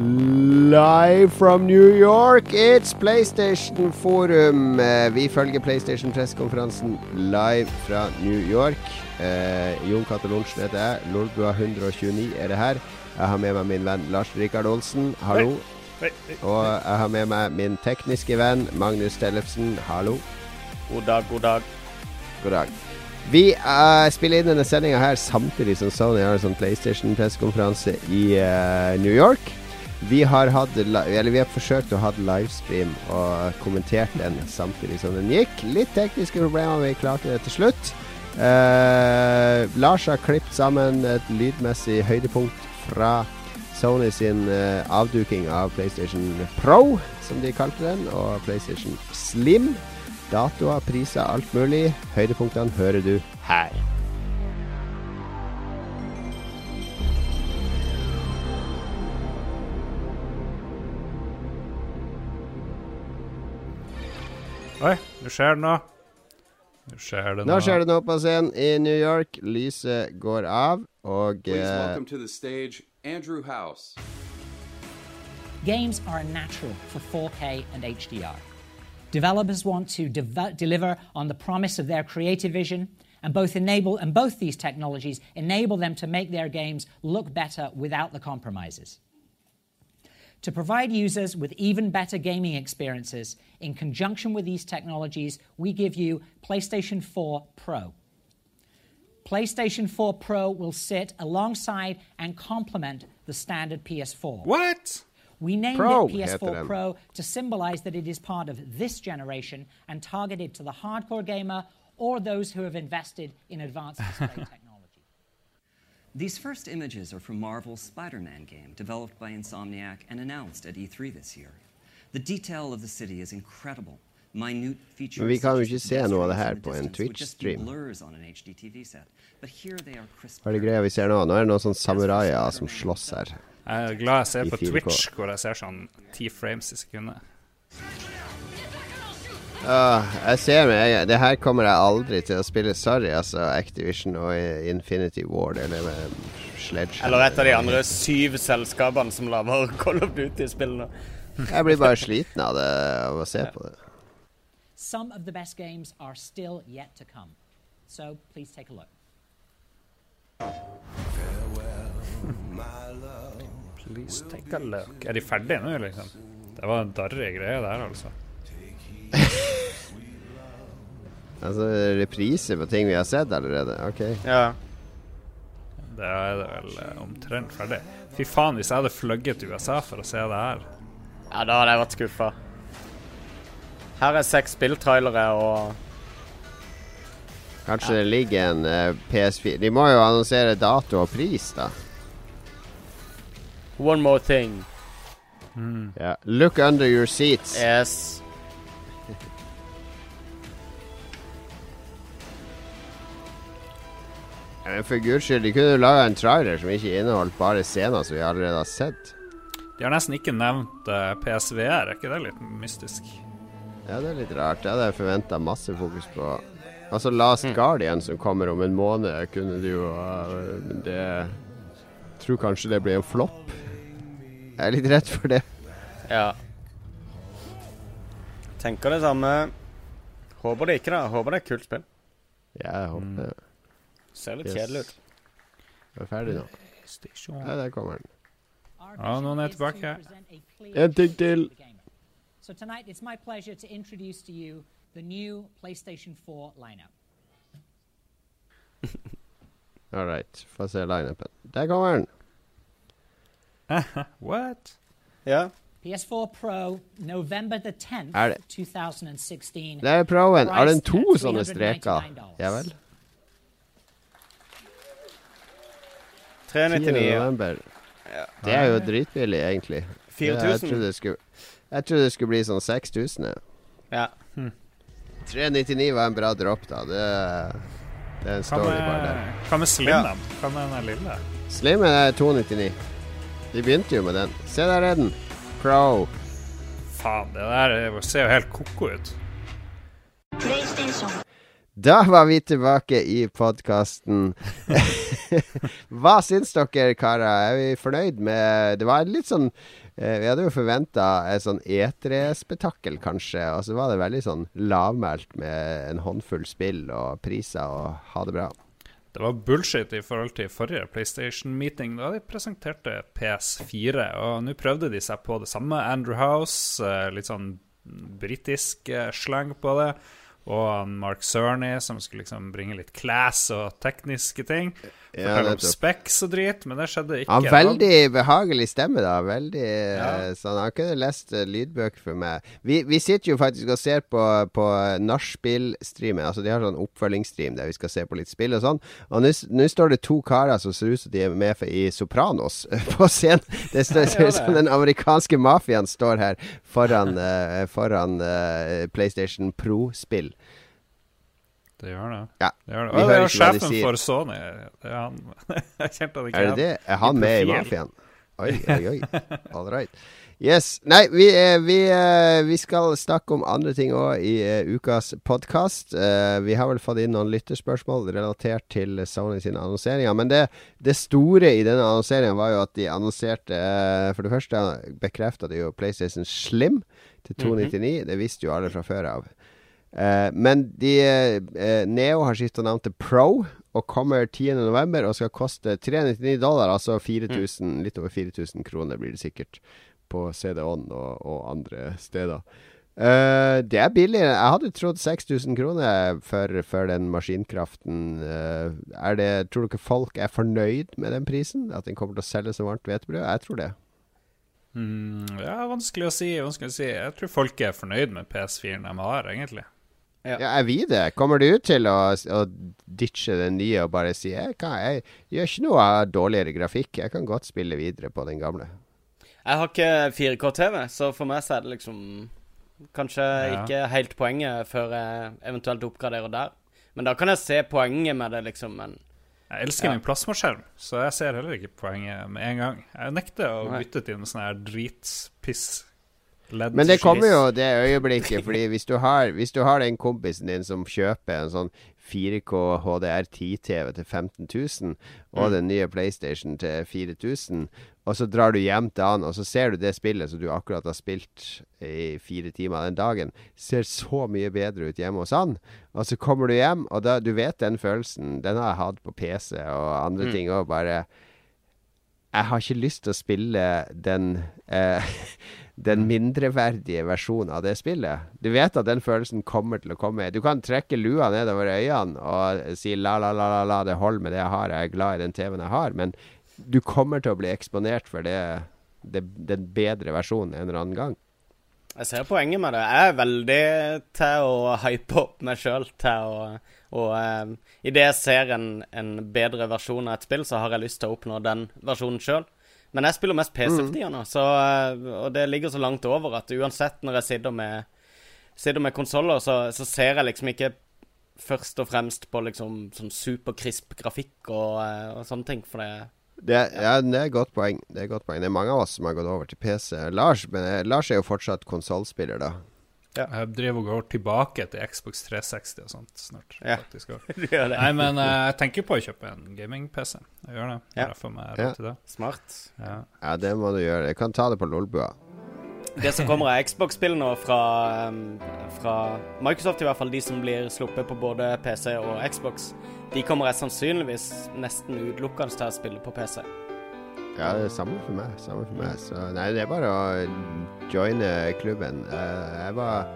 Live from New York, it's PlayStation Forum. Eh, Vi følger PlayStation-pressekonferansen live fra New York. Eh, Jon Cato Lorentzen heter jeg. Lolbua129 er det her. Jeg har med meg min venn Lars Rikard Olsen. Hallo. Oi, oi. Og jeg har med meg min tekniske venn Magnus Tellefsen. Hallo. God dag, god dag. God dag. Vi uh, spiller inn denne sendinga her samtidig som Sony har en sånn PlayStation-pressekonferanse i uh, New York. Vi har, hatt, eller vi har forsøkt å ha livestream og kommentert den samtidig som den gikk. Litt tekniske problemer, vi klarte det til slutt. Eh, Lars har klippet sammen et lydmessig høydepunkt fra Sony sin eh, avduking av PlayStation Pro, som de kalte den, og PlayStation Slim. Datoer, priser, alt mulig. Høydepunktene hører du her. Oi, nå skjer det noe. Nå skjer det Nå noe. skjer det noe på scenen i New York. Lyset går av, og Please eh, welcome to the stage Andrew House. Games are natural for 4K and HDR. Developers want to deve- deliver on the promise of their creative vision, and both enable and both these technologies enable them to make their games look better without the compromises. To provide users with even better gaming experiences, in conjunction with these technologies, we give you PlayStation 4 Pro. PlayStation 4 Pro will sit alongside and complement the standard PS4. What? We named Pro it PS4. Pro to symbolize that it is part of this generation and targeted to the hardcore gamer or those who have invested in advanced display technology. These first images are from Marvel's Spider Man game, developed by Insomniac and announced at E3 this year. The detail of the city is incredible. Minute features Men vi kan jo ikke se noe av det her på en Twitch-stream. blurs on an HD TV set. But here they are crisp. hva er det greia vi ser nå? Nå er det noen sånne samuraier som slåss her. Jeg er glad jeg ser på Twitch, hvor jeg ser sånn ti frames i sekundet. Ah, jeg ser meg, Det her kommer jeg aldri til å spille. Sorry, altså. Activision og Infinity Ward eller med Sledge. Eller et av de andre syv selskapene som lager Call of Duty-spillene. Jeg blir bare sliten av det av å se på det. Some of the best games are still yet to come. So please take a look. Please take a look. Er de ferdige nå, liksom? Det var en darrig greie der, altså. Altså repriser på ting vi har sett allerede. Ok. Ja. Da er det vel eh, omtrent ferdig. Fy faen, hvis jeg hadde fløyet til USA for å se det her. ja, da hadde jeg vært skuffa. Her er seks spilltrailere og Kanskje det ligger en uh, PS4 De må jo annonsere dato og pris, da. One more thing. Ja. Look under your seats. Yes. For guds skyld, de kunne laga en trailer som ikke inneholdt bare scener som vi allerede har sett. De har nesten ikke nevnt eh, PSVR, er ikke det litt mystisk? Ja, det er litt rart. Det hadde jeg forventa masse fokus på. Altså Last Guardian som kommer om en måned, kunne du jo uh, Men det Tror kanskje det blir en flopp. Jeg er litt redd for det. Ja. Tenker det samme. Håper det ikke, da. Håper det er et kult spill. Ja, jeg håper det. Ser litt Yes. kjedelig ut. Jeg er ferdig nå. Station. Ja, der kommer den. Ja, noen er tilbake. En ting til. So tonight it's my pleasure to introduce to you the new PlayStation 4 lineup. All right. Få se lineupen. Der kommer den. What? Ja. PS4 Pro, November the 10th, Er det- 2016. Det er proen. Har den to sånne streker? $399. Ja vel. 10. 399. Ja. Det er jo dritbillig, egentlig. Det- Jeg 4000. trodde det skulle, jeg trodde det skulle bli sånn 6000. Ja. Ja. 399 var en bra dropp, da. Det, det er en Hva story bare der. hva med Slim, da? Hva med den lille? Slim er 299. De begynte jo med den. Se der er den. Pro. Faen, det der ser jo helt ko-ko ut. Da var vi tilbake i podkasten. Hva syns dere, karer? Er vi fornøyd med Det var litt sånn Eh, vi hadde jo forventa et sånn E3-spetakkel, kanskje. Og så var det veldig sånn lavmælt med en håndfull spill og priser og ha det bra. Det var bullshit i forhold til forrige PlayStation-meeting. Da de presenterte PS4, og nå prøvde de seg på det samme. Andrew House, eh, litt sånn britisk eh, slang på det. Og Mark Cerny, som skulle liksom bringe litt class og tekniske ting. Ja, Fortelle om specs og drit, men det skjedde ikke. Han har veldig behagelig stemme, da. Veldig Ja. eh, sånn, Han kunne lest eh, lydbøker for meg. Vi, vi sitter jo faktisk og ser på, på nachspiel-streamen. Altså, de har sånn oppfølgingsstream der vi skal se på litt spill og sånn. Og nå står det to karer som ser ut som de er med i Sopranos på scenen. Det ser ut som den amerikanske mafiaen står her foran, uh, foran uh, PlayStation Pro-spill. Det gjør det. Ja, det, gjør det. Og det er hva de sjefen for Sony. Det er han. Jeg kjente han ikke Er det det? Er han med i mafiaen? Oi, oi, oi. All right. Yes. Nei, vi, eh, vi, eh, vi skal snakke om andre ting òg i eh, ukas podkast. vi har vel fått inn noen lytterspørsmål relatert til Sony sine annonseringer. Men det, det store i denne annonseringen var jo at de annonserte eh, For det første bekrefta de jo PlayStation Slim til 299. Det visste jo alle fra før av. Eh, men de, eh, Neo har skifta navn til Pro og kommer 10.11. og skal koste 399 dollar, altså 4000, litt over 4000 kroner blir det sikkert på CD-ON og, og andre steder. Uh, det er billigere. Jeg hadde trodd 6000 kroner for, for den maskinkraften. Uh, det, tror dere folk er fornøyd med den prisen? At den kommer til å selge som varmt hvetebrød? Jeg tror det. Mm, ja, vanskelig å si. vanskelig å si Jeg tror folk er fornøyd med PS4-en de har, egentlig. Ja. Ja, er vi det? Kommer du til å, å ditche den nye og bare si jeg, kan, jeg gjør ikke noe av dårligere grafikk, jeg kan godt spille videre på den gamle? Jeg har ikke 4K-TV, så for meg så er det liksom kanskje Ja. ikke helt poenget før jeg eventuelt oppgraderer der. Men da kan jeg se poenget med det, liksom. Men Jeg elsker Ja. min plasmaskjerm, så jeg ser heller ikke poenget med en gang. Jeg nekter å bytte til en sånn her dritpiss. Men det kommer jo det øyeblikket, fordi hvis du har, hvis du har den kompisen din som kjøper en sånn 4K HDR 10-TV til 15 000, og den nye PlayStation til 4000, og så drar du hjem til han, og så ser du det spillet som du akkurat har spilt i fire timer den dagen, ser så mye bedre ut hjemme hos han, og så kommer du hjem, og da, du vet den følelsen, den har jeg hatt på PC og andre ting òg, bare jeg har ikke lyst til å spille den eh, Den mindreverdige versjonen av det spillet. Du vet at den følelsen kommer til å komme. Du kan trekke lua nedover øynene og si la, la, la, la, la det holder med det jeg har, jeg er glad i den TV-en jeg har, men du kommer til å bli eksponert for det, det, den bedre versjonen en eller annen gang. jeg ser poenget med det. Jeg er veldig til å hype opp meg sjøl til å Og eh, idet jeg ser en, en bedre versjon av et spill, så har jeg lyst til å oppnå den versjonen sjøl. Men jeg spiller mest PC for tida nå, så, og det ligger så langt over at uansett når jeg sitter med, sitter med konsoller, så, så ser jeg liksom ikke først og fremst på liksom sånn superkrisp grafikk og, eh, og sånne ting, for det Det, ja, det er godt poeng. Det er godt poeng. Det er mange av oss som har gått over til PC. Lars, men eh, Lars er jo fortsatt konsollspiller, da. Jeg driver og går tilbake til Xbox 360 og sånt snart. Ja. faktisk også. Du gjør det. Nei, men eh, jeg tenker på å kjøpe en gaming-PC. Jeg gjør det. Ja. Derfor Ja. råd til det. Smart. Ja. Ja, det må du gjøre. Jeg kan ta det på Lolbua. Det som kommer av Xbox-spill nå fra, fra Microsoft, i hvert fall de som blir sluppet på både PC og Xbox, de kommer jeg sannsynligvis nesten utelukkende til å spille på PC. Ja, det er samme for meg. Samme for meg. Så nei, det er bare å joine klubben. Eh, jeg var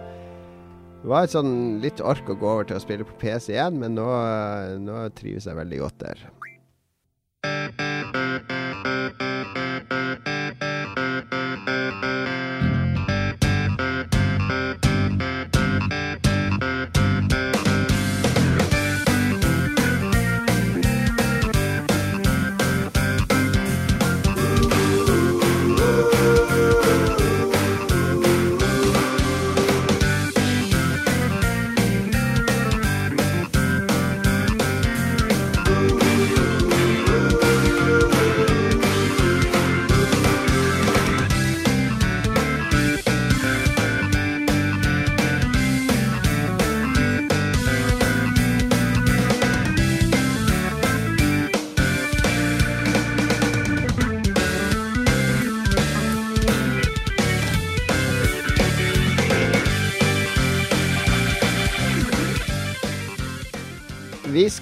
det var et sånn litt ork å gå over til å spille på PC igjen, men nå, nå trives jeg veldig godt der.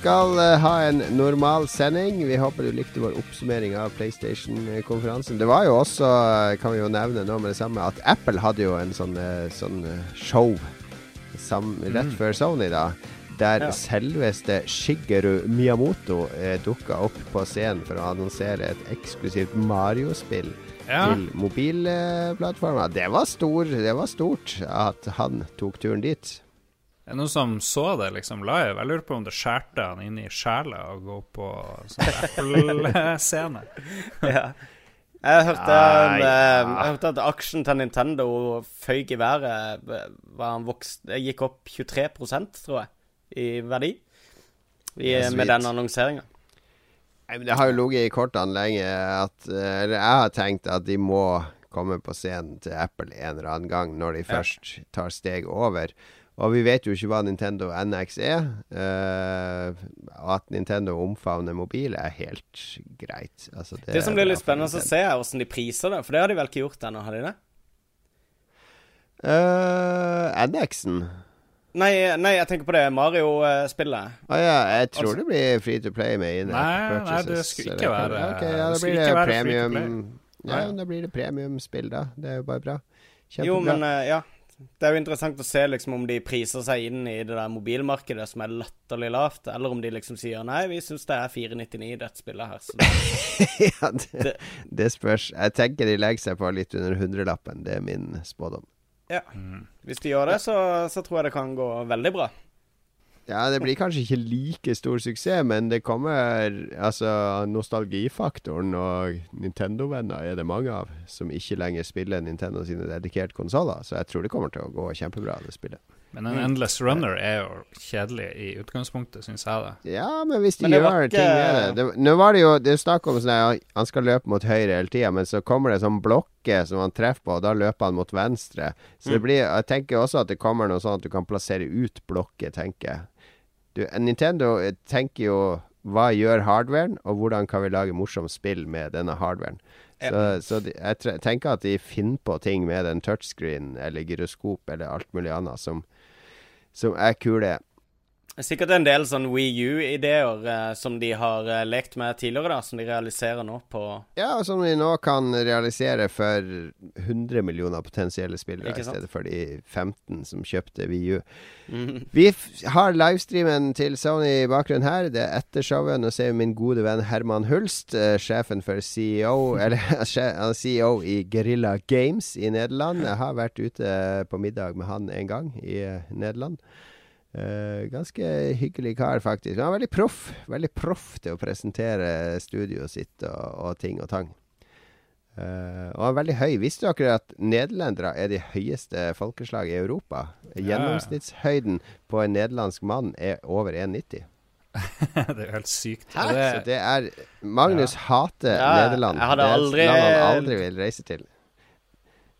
Skal eh, ha en normal sending. Vi håper du likte vår oppsummering av PlayStation-konferansen. Det var jo også, eh, kan vi jo nevne nå med det samme, at Apple hadde jo en sånn, eh, sånn show sam, rett før Sony, da. Der Ja. selveste Shigeru Miyamoto eh, dukka opp på scenen for å annonsere et eksklusivt Mario-spill Ja. til mobilplattformer. Det var stor, det var stort at han tok turen dit. Er det noen som så det liksom live? Jeg lurer på om det skjærte han inn i sjela å gå på sånn Apple-scene. ja. Jeg hørte, Ah, eh, jeg hørte at aksjen til Nintendo føyk i været. eh, Var han vokst, gikk opp 23% tror jeg, i verdi. I, med den annonseringa. Det har jo ligget i kortene lenge at eh, Eller jeg har tenkt at de må komme på scenen til Apple en eller annen gang når de først tar steg over. Og vi vet jo ikke hva Nintendo NX er. Uh, at Nintendo omfavner mobil, er helt greit. Altså, Det som er blir litt spennende å se, er hvordan de priser det. For det har de vel ikke gjort ennå, har de det? Uh, NX-en Nei, nei, jeg tenker på det Mario-spillet. Å ja, jeg tror Altså- det blir free to play med in Nei, nei, det skulle ikke være- okay, ja, da det blir det to premium. Ja. da blir det premiumspill, da. Det er jo bare bra. Kjempebra. Jo, men uh, ja. Det er jo interessant å se liksom om de priser seg inn i det der mobilmarkedet som er latterlig lavt, eller om de liksom sier nei, vi syns det er 499 dette spillet her. Så det, ja, det, det spørs. Jeg tenker de legger seg på litt under hundrelappen. Det er min spådom. ja. Hvis de gjør det, så, så tror jeg det kan gå veldig bra. Ja, det blir kanskje ikke like stor suksess, men det kommer Altså, nostalgifaktoren og Nintendo-venner er det mange av som ikke lenger spiller Nintendo sine dedikerte konsoller, så jeg tror det kommer til å gå kjempebra, det spillet. Men en Endless Runner er jo kjedelig i utgangspunktet, syns jeg det. Ja, men hvis de Men gjør ikke... ting med det, det Nå var det jo Det snakk om sånn at han skal løpe mot høyre hele tida, men så kommer det sånn blokke som han treffer på, og da løper han mot venstre. Så det Mm. blir Jeg tenker også at det kommer noe sånn at du kan plassere ut blokker, tenker jeg. Du, Nintendo tenker jo hva gjør hardwaren, og hvordan kan vi lage morsomt spill med denne hardwaren. Så, så de, jeg tenker at de finner på ting med den touchscreen eller gyroskop eller alt mulig annet som, som er kule. Sikkert en del sånn Wii U-ideer eh, som de har eh, lekt med tidligere, da, som de realiserer nå på Ja, og som vi nå kan realisere for 100 millioner potensielle spillere i stedet for de 15 som kjøpte Wii U. Mm. Vi har livestreamen til Sony i bakgrunnen her. Det er etter showet. Nå ser vi min gode venn Herman Hulst, eh, sjefen for CEO Eller er CEO i Guerrilla Games i Nederland. Jeg har vært ute på middag med han en gang i eh, Nederland. Eh, ganske hyggelig kar, faktisk. Han er veldig proff. Veldig proff til å presentere studioet sitt og, og ting og tang. Uh, og han er veldig høy. Visste dere at nederlendere er de høyeste folkeslaget i Europa? Gjennomsnittshøyden på en nederlandsk mann er over 1,90. det er jo helt sykt. Hæ? Det- Så det er Magnus hater Ja, Nederland. jeg hadde det er et aldri- land han aldri vil reise til.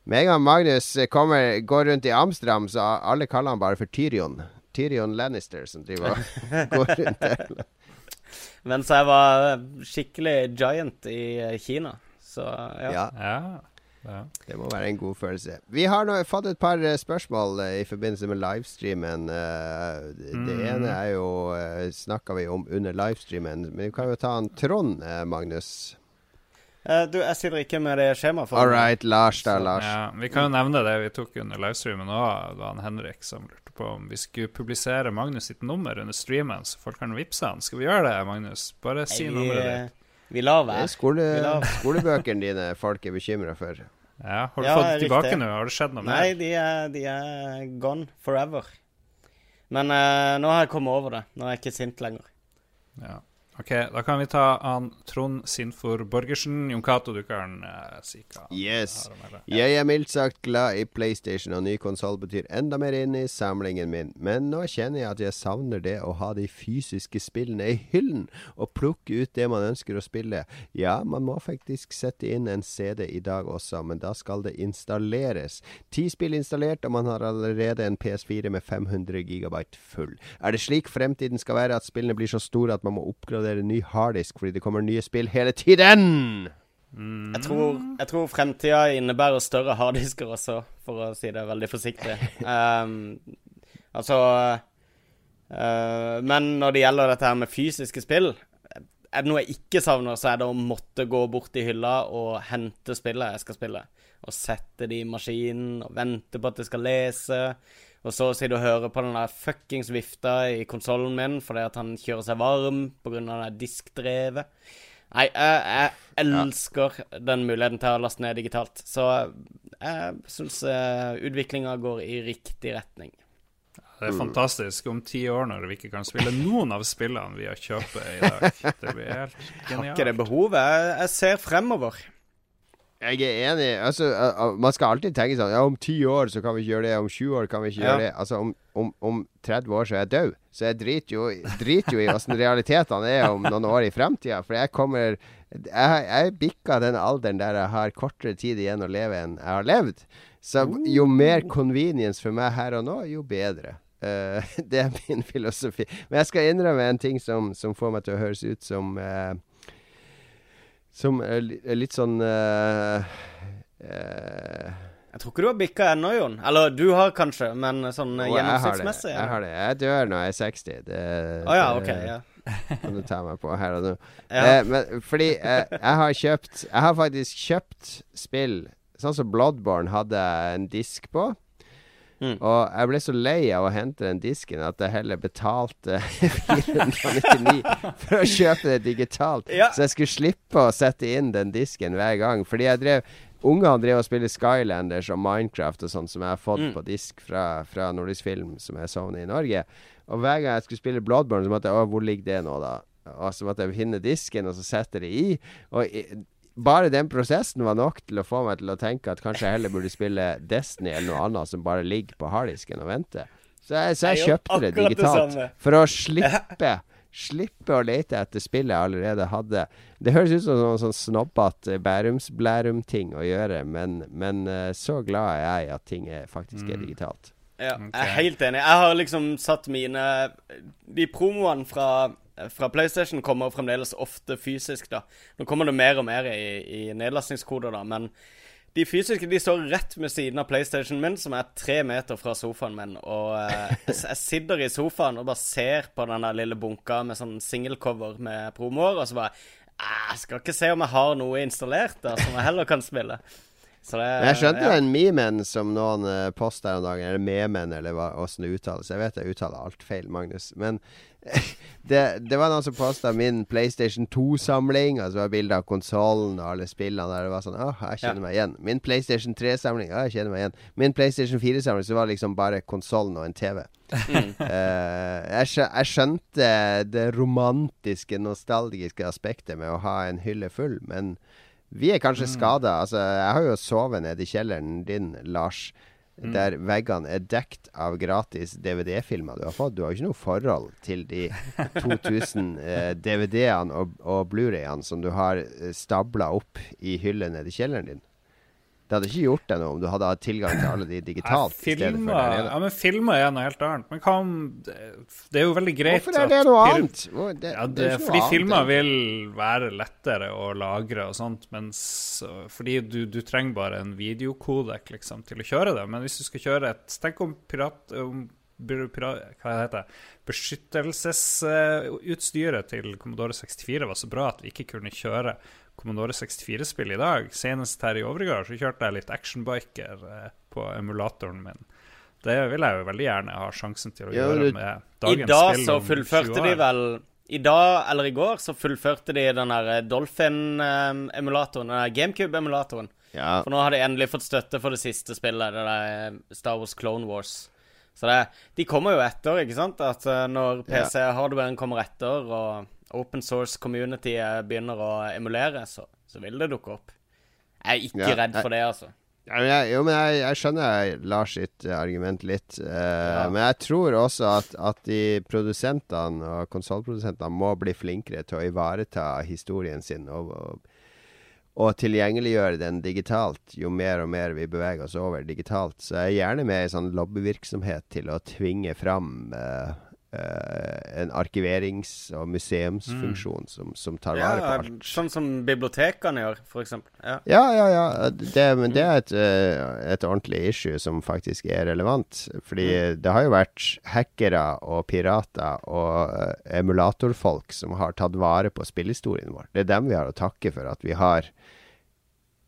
Med en gang Magnus kommer, går rundt i Amsterdam, så alle kaller han bare for Tyrion. Tyrion Lannister som driver og går rundt der. Mens jeg var skikkelig giant i Kina. Så ja. Ja, ja, ja. det må være en god følelse. Vi har nå fått et par eh, spørsmål eh, i forbindelse med livestreamen. Eh, det Mm. ene er jo Snakka vi om under livestreamen, men vi kan jo ta en Trond, Magnus. Eh, Du, jeg sitter ikke med det skjemaet. All right, Lars da, Lars. Ja, vi kan jo nevne det vi tok under livestreamen òg. da han Henrik som lurte på om vi skulle publisere Magnus sitt nummer under streamen, så folk kan vippse han. Skal vi gjøre det, Magnus? Bare si Nei, vi, nummeret eh, ditt. vi lar være. skole, skolebøkene dine folk er bekymra for. Ja, har du Ja, fått tilbake nå? Har det skjedd noe Nei, mer? de er, de er gone forever. Men uh, nå har jeg kommet over det. Nå er jeg ikke sint lenger. Ja. OK, da kan vi ta han Trond Sinfor Borgersen. Jon Cato, du kan uh, si hva Yes. Jeg er mildt sagt glad i PlayStation, og ny konsoll betyr enda mer inn i samlingen min. Men nå kjenner jeg at jeg savner det å ha de fysiske spillene i hyllen, og plukke ut det man ønsker å spille. Ja, man må faktisk sette inn en CD i dag også, men da skal det installeres. Ti spill installert, og man har allerede en PS4 med 500 gigabyte full. Er det slik fremtiden skal være, at spillene blir så store at man må oppgradere ny harddisk fordi det kommer nye spill hele tiden? Jeg tror, jeg tror fremtida innebærer større harddisker også, for å si det veldig forsiktig. Um, altså uh, men når det gjelder dette her med fysiske spill, er det noe jeg ikke savner, så er det å måtte gå bort i hylla og hente spillet jeg skal spille. Og sette det i maskinen og vente på at det skal lese. Og så sitte og hører på den der fuckings vifta i konsollen min fordi at han kjører seg varm pga. det diskdrevet. Nei, jeg, jeg elsker den muligheten til å laste ned digitalt. Så jeg syns uh, utviklinga går i riktig retning. Det er fantastisk om ti år når vi ikke kan spille noen av spillene vi har kjøpt i dag. Det blir helt genialt. Har ikke det behovet. Jeg ser fremover. Jeg er enig. Altså, uh, uh, man skal alltid tenke sånn Ja, om ti år så kan vi ikke gjøre det. Om 20 år kan vi ikke Ja. gjøre det. Altså, om, om, om 30 år så er jeg død. Så jeg driter jo, driter jo i åssen realitetene er om noen år i fremtida. For jeg kommer Jeg, jeg bikka den alderen der jeg har kortere tid igjen å leve enn jeg har levd. Så jo mer convenience for meg her og nå, jo bedre. Uh, det er min filosofi. Men jeg skal innrømme en ting som, som får meg til å høres ut som eh, Som er er litt sånn uh, uh, Jeg tror ikke du har bikka ennå, Jon. Eller du har kanskje, men sånn det. gjennomsnittsmessig. Jeg har det. Jeg dør når jeg er 60. Det, oh, ja, det OK. ja. kan du ta meg på her og nå. Ja. Eh, men fordi eh, jeg har kjøpt Jeg har faktisk kjøpt spill Sånn som Bloodborne hadde en disk på. Mm. Og jeg ble så lei av å hente den disken at jeg heller betalte 499 for å kjøpe det digitalt. Ja. Så jeg skulle slippe å sette inn den disken hver gang. Fordi jeg drev Ungene drev og spilte Skylanders og Minecraft og sånn, som jeg har fått Mm. på disk fra, fra Nordisk Film, som jeg sovner i Norge. Og hver gang jeg skulle spille Bloodborne, så måtte jeg Å, hvor ligger det nå, da? Og så måtte jeg finne disken, og så sette det i. Og bare den prosessen var nok til å få meg til å tenke at kanskje jeg heller burde spille Destiny eller noe annet som bare ligger på harddisken og venter. Så jeg, så jeg kjøpte det digitalt det for å slippe Slippe å lete etter spillet jeg allerede hadde. Det høres ut som noen sånn snobbete Bærums-Blærum-ting å gjøre, men, men eh, så glad er jeg at ting er, faktisk er digitalt. Ja, okay. jeg er helt enig. Jeg har liksom satt mine De promoene fra, fra PlayStation kommer fremdeles ofte fysisk, da. Nå kommer det mer og mer i, i nedlastningskoder, da, men de fysiske de står rett ved siden av PlayStation min, som er tre meter fra sofaen min. Og eh, jeg, sitter i sofaen og bare ser på den der lille bunka med sånn singelcover med promoer, og så bare "Ah, Jeg skal ikke se om jeg har noe installert da, som jeg heller kan spille. Så det, Men jeg skjønte ja. den memen som noen uh, posta en dag, eller memen, eller hva, hvordan det uttales. Jeg vet jeg uttaler alt feil, Magnus. Men det, det var noen som posta min PlayStation 2-samling, og så var det bilde av konsollen og alle spillene der. Det var sånn Åh, jeg kjenner Ja. meg igjen. Min PlayStation 3-samling, Åh, jeg kjenner meg igjen. Min PlayStation 4-samling, så var det liksom bare konsollen og en TV. Mm. Eh, jeg, skjø jeg skjønte det romantiske, nostalgiske aspektet med å ha en hylle full, men vi er kanskje Mm. skada. Altså, jeg har jo sovet nede i kjelleren din, Lars, Mm. der veggene er dekt av gratis DVD-filmer du har fått. Du har jo ikke noe forhold til de 2000 eh, DVD-ene og, og Blu-rayene som du har eh, stabla opp i hyllene nede i kjelleren din. Det hadde ikke gjort deg noe om du hadde hatt tilgang til alle de digitalt filmer, ja, men filmer er noe helt annet. Men hva om Det det er jo veldig greit Hvorfor er det noe annet? Hvor- det- Ja, det det, fordi annet filmer vil være lettere å lagre og sånt, mens Fordi du, du trenger bare en videokodek liksom, til å kjøre det. Men hvis du skal kjøre et Tenk om pirat... Om, pirat hva heter det? Beskyttelsesutstyret til Commodore 64 var så bra at vi ikke kunne kjøre Commodore 64-spill i dag. Senest her i overgård, så kjørte jeg litt Actionbiker eh, på emulatoren min. Det vil jeg jo veldig gjerne ha sjansen til å Ja, gjøre dagens med I dagens dag spill så fullførte de vel I dag eller i går så fullførte de den der Dolphin-emulatoren, den der GameCube-emulatoren. Ja, For nå har de endelig fått støtte for det siste spillet, det der Star Wars Clone Wars. Så det, de kommer jo etter, ikke sant? At eh, når PC-hardwaren kommer etter, og open source community begynner å emulere, så, så vil det dukke opp. Jeg er ikke Ja, redd jeg- for det, altså. Ja, men jeg, jo, men jeg, jeg skjønner Lars sitt eh, argument litt. Uh, Ja. Men jeg tror også at, at de produsentene og konsollprodusentene må bli flinkere til å ivareta historien sin og, og, og tilgjengeliggjøre den digitalt jo mer og mer vi beveger oss over digitalt. Så jeg er gjerne med i sånn lobbyvirksomhet til å tvinge fram eh, en arkiverings- og museumsfunksjon som, som tar Ja, vare på alt. sånn som bibliotekene gjør, eksempel. Ja. Ja, ja, ja. Det, men det er et, eh, et ordentlig issue som faktisk er relevant. Fordi det har jo vært hackere og pirater og eh, emulatorfolk som har tatt vare på spillhistorien vår. Det er dem vi har å takke for at vi har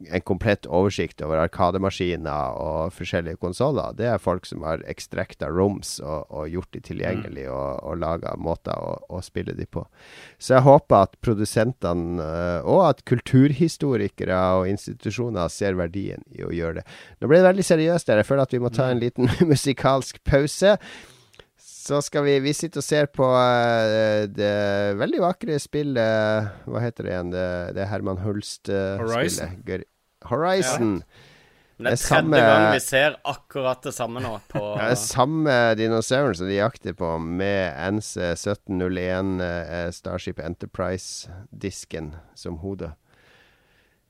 en komplett oversikt over arkademaskiner og forskjellige konsoller. Det er folk som har ekstrekta roms og, og gjort de tilgjengelig og, og laga måter å, å spille de på. Så jeg håper at produsentene eh, og at kulturhistorikere og institusjoner ser verdien i å gjøre det. Nå ble det veldig seriøst der. Jeg føler at vi må ta en liten musikalsk pause. Så skal vi Vi sitter og ser på uh, det veldig vakre spillet Hva heter det igjen? Det, det Herman Hulst-spillet. Horizon. Horizon. Ja. det er tredje samme- gang vi ser akkurat det samme nå på Ja, det er samme dinosauren som de jakter på, med NC1701 uh, Starship Enterprise-disken som hode.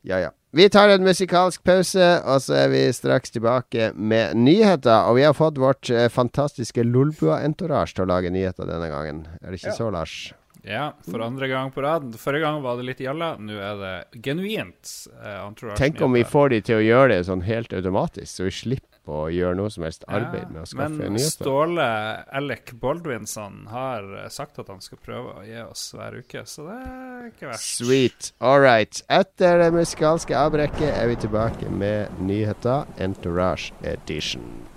Ja, ja. Vi tar en musikalsk pause, og så er vi straks tilbake med nyheter. Og vi har fått vårt eh, fantastiske Lolbua-entourage til å lage nyheter denne gangen. Er det ikke Ja. så, Lars? Ja, for andre gang på rad. Forrige gang var det litt gjalla, nå er det genuint. Eh, Tenk om vi får de til å gjøre det sånn helt automatisk, så vi slipper å gjøre noe som helst arbeid med å skaffe Men nyheter. Ståle Alec Baldwinson har eh, sagt at han skal prøve å gi oss hver uke, så det er ikke verst. Sweet. All right. Etter det musikalske avbrekket er vi tilbake med nyheter Entourage Edition.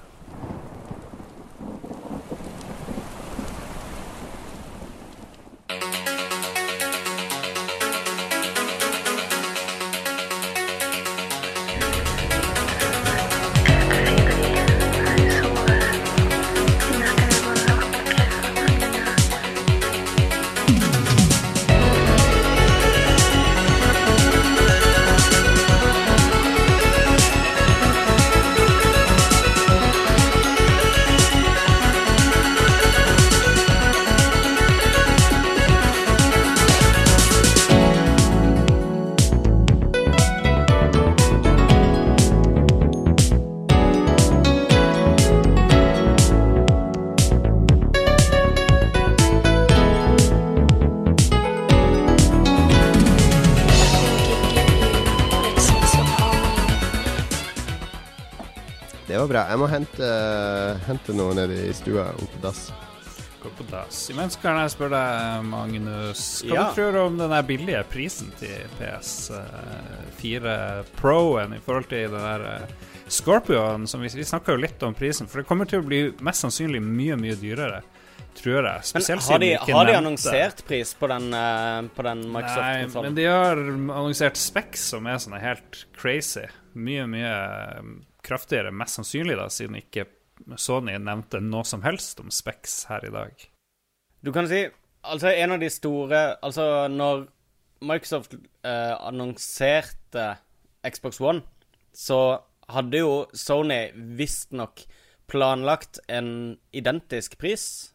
Bra. Jeg må hente, hente noe nede i stua og på dass. Gå på dass. Imens kan jeg spørre deg, Magnus, hva Ja. du tror du om den der billige prisen til PS4 Pro-en i forhold til den der eh, Scorpioen, som vi, vi snakka jo litt om prisen, for det kommer til å bli mest sannsynlig mye, mye dyrere, tror jeg. Men Spesielt har de, har de annonsert pris på den, eh, på den Nei, Microsoft-konsollen? men de har annonsert Specs som er sånn helt crazy. Mye, mye kraftigere, mest sannsynlig, da, siden ikke Sony nevnte noe som helst om Specs her i dag. Du kan si Altså, en av de store Altså, når Microsoft eh, annonserte Xbox One, så hadde jo Sony visstnok planlagt en identisk pris.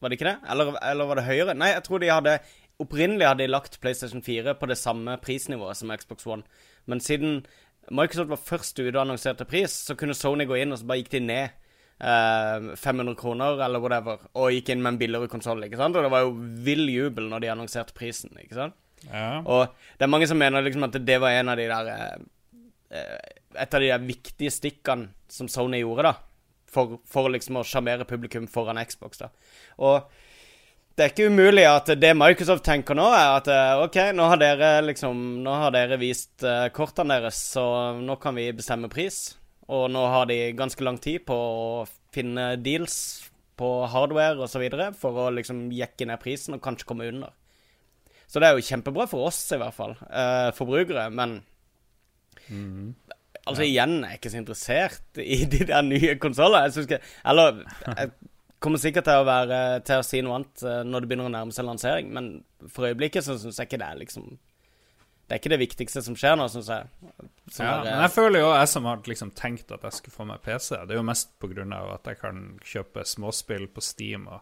Var det ikke det? Eller, eller var det høyere? Nei, jeg tror de hadde Opprinnelig hadde de lagt PlayStation 4 på det samme prisnivået som Xbox One. Men siden Microsoft var først ute og annonserte pris, så kunne Sony gå inn, og så bare gikk de ned eh, 500 kroner eller whatever, og gikk inn med en billigere konsoll. Og det var jo vill jubel når de annonserte prisen. ikke sant? Ja. Og det er mange som mener liksom at det var en av de der eh, eh, Et av de der viktige stikkene som Sony gjorde, da. For, for liksom å sjarmere publikum foran Xbox, da. Og det er ikke umulig at det Microsoft tenker nå, er at eh, OK, nå har dere liksom Nå har dere vist eh, kortene deres, så nå kan vi bestemme pris. Og nå har de ganske lang tid på å finne deals på hardware osv. for å liksom jekke ned prisen og kanskje komme under. Så det er jo kjempebra for oss, i hvert fall, eh, forbrukere, men Altså, igjen, jeg er ikke så interessert i de der nye konsollene. Eller jeg kommer sikkert til å være til å si noe annet eh, når det begynner å nærme seg lansering, men for øyeblikket så syns jeg ikke det er liksom Det er ikke det viktigste som skjer nå, syns jeg. Som Ja, er, men jeg føler jo, jeg som har liksom tenkt at jeg skulle få meg PC, det er jo mest pga. at jeg kan kjøpe småspill på Steam og,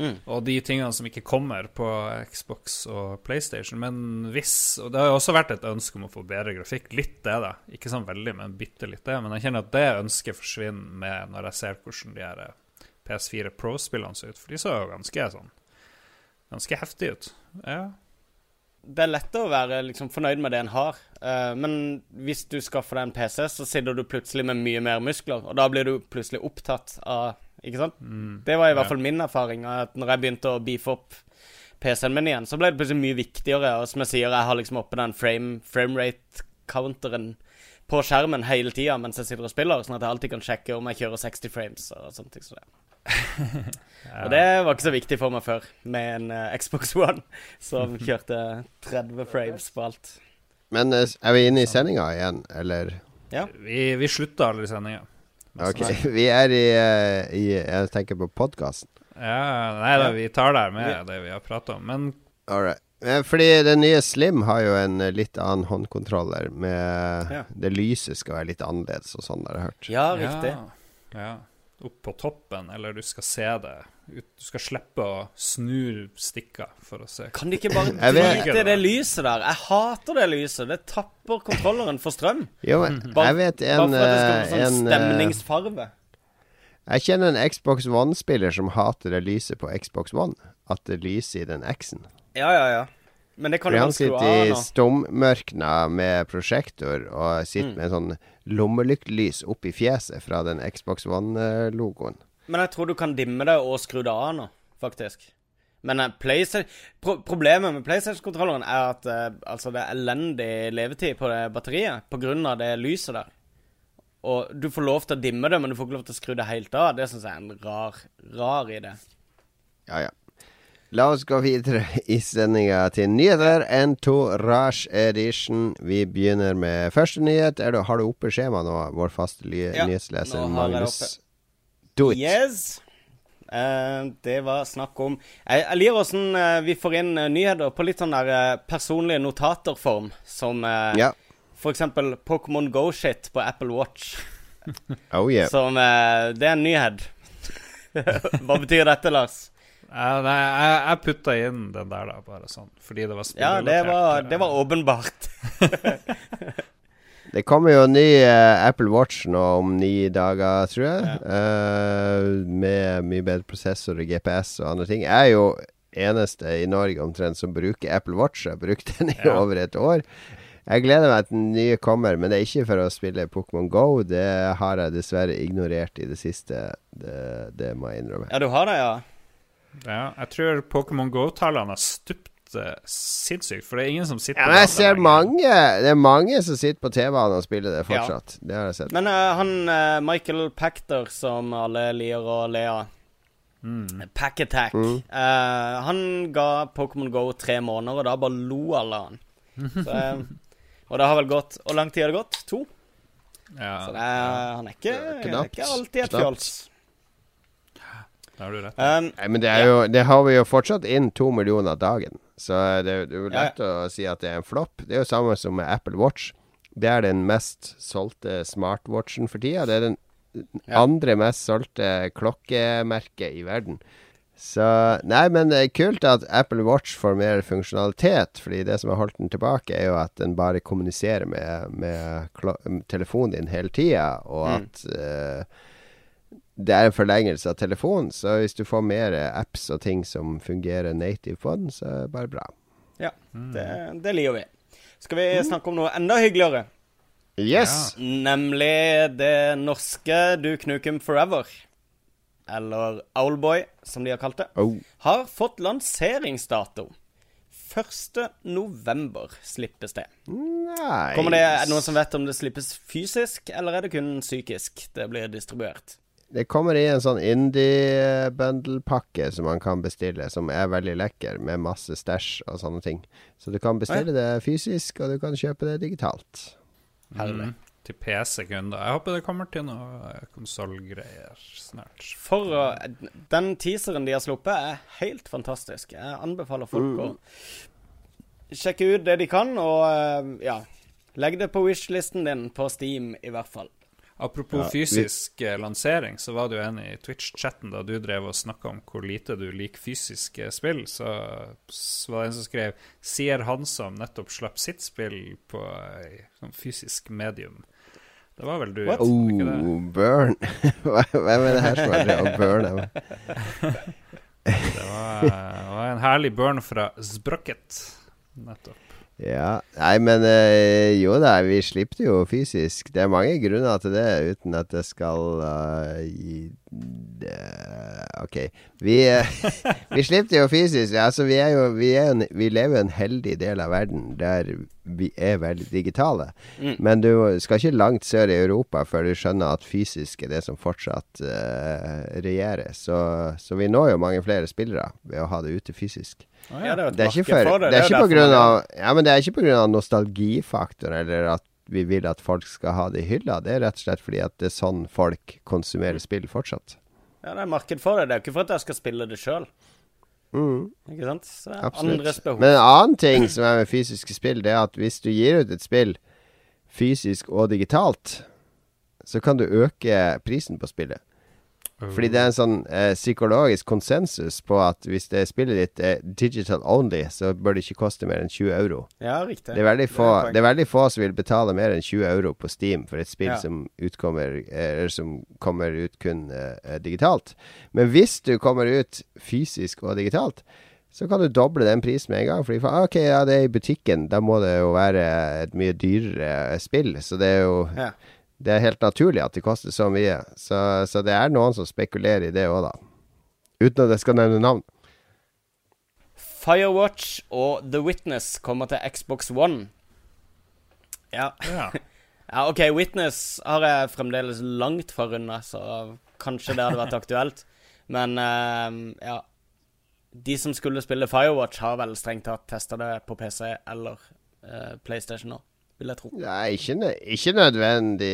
og de tingene som ikke kommer på Xbox og PlayStation. Men hvis Og det har jo også vært et ønske om å få bedre grafikk. Litt det, da. Ikke sånn veldig, men bitte litt det. Men jeg kjenner at det ønsket forsvinner med når jeg ser hvordan de her PS4 Pro-spillene så ut, for de så jo ganske sånn Ganske heftige ut. Ja. Det er lettere å være liksom, fornøyd med det en har. uh, men hvis du skaffer deg en PC, så sitter du plutselig med mye mer muskler. Og da blir du plutselig opptatt av Ikke sant? Det var i hvert Ja. fall min erfaring. At når jeg begynte å beefe opp PC-en min igjen, så ble det plutselig mye viktigere. Og som jeg sier, jeg har liksom oppe den frame, framerate-counteren på skjermen hele tida mens jeg sitter og spiller, sånn at jeg alltid kan sjekke om jeg kjører 60 frames og sånne ting som det. Og det var ikke så viktig for meg før, med en uh, Xbox One som kjørte 30 frames på alt. Men uh, er vi inne i sendinga igjen, eller? Ja. Vi, vi slutta aldri sendinga. Ok, vi er i, uh, i Jeg tenker på podkasten. Ja, nei da, vi tar der med det vi har prata om. Men Alright. Fordi den nye Slim har jo en litt annen håndkontroller. Med Ja. Det lyset skal være litt annerledes og sånn, har jeg hørt. Ja, riktig. Ja, ja. Opp på toppen, eller du skal se det. Du skal slippe å snu stikka for å se. Kan de ikke bare Jeg drite i det lyset der? Jeg hater det lyset. Det tapper kontrolleren for strøm. Jo, men Bare- jeg vet Bare for at det skal eh, være sånn en eh, stemningsfarve. Jeg kjenner en Xbox One-spiller som hater det lyset på Xbox One. At det lyser i den X-en. Ja, ja, ja. Men det kan du han sitter i stummørkna med prosjektor og sitter Mm. med en sånn lommelyktlys opp i fjeset fra den Xbox One-logoen. Men jeg tror du kan dimme det og skru det av nå, faktisk. Men eh, pro problemet med PlayStation-kontrolleren er at uh, altså det er elendig levetid på det batteriet pga. det lyset der. Og du får lov til å dimme det, men du får ikke lov til å skru det helt av. Det syns jeg er en rar, rar idé. Ja, ja. La oss gå videre i sendinga til nyheter. Entourage Edition. Vi begynner med første nyhet. Du, har du oppe skjemaet nå, vår faste Ja, nyhetsleser Magnus? Do it. Yes. Uh, det var snakk om Jeg, jeg liker åssen uh, vi får inn uh, nyheter på litt sånn der eh, personlige notaterform, som uh, Ja. eksempel Pokémon Go-shit på Apple Watch. Oh yeah. Som eh, Det er en nyhet. Hva betyr dette, Lars? Ja, nei, jeg, jeg putta inn den der, da, bare sånn. Fordi det var Ja, det var, det var åpenbart. Det kommer jo en ny uh, Apple Watch nå om ni dager, tror jeg. Eh, med mye bedre prosessor og GPS og andre ting. Jeg er jo eneste i Norge omtrent som bruker Apple Watch. Jeg har brukt den i Ja. over et år. Jeg gleder meg til den nye kommer, men det er ikke for å spille Pokémon Go. Det har jeg dessverre ignorert i det siste. Det, det må jeg innrømme. Ja, du har det, ja? Ja, jeg tror Pokémon Go-tallene har stupt eh, sinnssykt, for det er ingen som sitter Ja, men jeg ser mange Det er mange som sitter på TV-en og spiller det fortsatt. Det har jeg sett. Men uh, han uh, Michael Pactor, som alle lier å le av Pack Attack. eh, han ga Pokémon Go tre måneder, og da bare lo alle av han. Så, og det har vel gått Hvor lang tid har det gått? To? Ja, Så det er, han er ikke, han er ikke alltid et fjols. Da har du rett. Um, Nei, men det er jo Det har vi jo fortsatt inn to millioner dagen. Så det, det er jo Ja, lett å si at det er en flopp. Det er jo samme som med Apple Watch. Det er den mest solgte smartwatchen for tida. Det er den Ja. andre mest solgte klokkemerket i verden. Så Nei, men det er kult at Apple Watch får mer funksjonalitet. Fordi det som har holdt den tilbake, er jo at den bare kommuniserer med, med telefonen din hele tida, og Mm. at eh, det er en forlengelse av telefonen, så hvis du får mer apps og ting som fungerer native på den, så er det bare bra. ja, det, det liker vi. Skal vi snakke om noe enda hyggeligere? Yes! Nemlig det norske Duke Nukem Forever. Eller Owlboy, som de har kalt det. Oh. Har fått lanseringsdato. 1. november slippes det. Nice. Kommer det, Er det noen som vet om det slippes fysisk, eller er det kun psykisk det blir distribuert? Det kommer i en sånn indie-bundle-pakke som man kan bestille, som er veldig lekker, med masse stæsj og sånne ting. Så du kan bestille det fysisk, og du kan kjøpe det digitalt. Herlig. Mm, til PC-kunder. Jeg håper det kommer til noe konsollgreier snart. For å Den teaseren de har sluppet, er helt fantastisk. Jeg anbefaler folk å sjekke ut det de kan, og eh, ja Legg det på wish-listen din på Steam, i hvert fall. Apropos Ja, fysisk vi... lansering, så var du enig en i Twitch-chatten da du drev og snakka om hvor lite du liker fysiske spill, så, så var det en som skrev Sier han som nettopp slapp sitt spill på eh, sånn fysisk medium. Det var vel du, What? Ikke det? Oh, burn. Hvem er det her som har drevet og burna meg? Det var, det var en herlig burn fra Sprocket. Nettopp. Ja, nei, men øh, jo da, vi slipper jo fysisk. Det er mange grunner til det, uten at det skal øh, gi det- Ok. Vi, eh, vi slipper jo fysisk. Altså, vi, er jo, vi, er en, vi lever jo en heldig del av verden der vi er veldig digitale. Mm. Men du skal ikke langt sør i Europa før du skjønner at fysisk er det som fortsatt eh, regjerer. Så, så vi når jo mange flere spillere ved å ha det ute fysisk. Ja, det er Det er ikke, for, det er ikke på grunn av Ja, men det er ikke pga. nostalgifaktor, eller at vi vil at folk skal ha det i hylla. Det er rett og slett fordi at det er sånn folk konsumerer spill fortsatt. Ja, det er marked for det. Det er jo ikke for at jeg skal spille det sjøl. Mm, Ikke sant? Så det er absolutt. andres behov. Men en annen ting som er med fysiske spill, det er at hvis du gir ut et spill fysisk og digitalt, så kan du øke prisen på spillet. Fordi det er en sånn eh, psykologisk konsensus på at hvis det spillet ditt er digital only, så bør det ikke koste mer enn 20 euro. Ja, riktig. Det er, veldig få, det er, det er veldig få som vil betale mer enn 20 euro på Steam for et spill Ja. som utkommer eh, Eller som kommer ut kun eh, digitalt. Men hvis du kommer ut fysisk og digitalt, så kan du doble den prisen med en gang. Fordi for, ok, ja, det er i butikken. Da må det jo være et mye dyrere spill. Så det er jo Ja. Det er helt naturlig at det koster så mye. Så, så det er noen som spekulerer i det òg, da. Uten at jeg skal nevne navn. Firewatch og The Witness kommer til Xbox One. Ja. Ja. ja, OK, Witness har jeg fremdeles langt fra runde, så kanskje det hadde vært aktuelt. Men uh, ja De som skulle spille Firewatch, har vel strengt tatt testa det på PC eller uh, PlayStation nå, vil jeg tro. Nei, ikke, nø- ikke, nødvendig,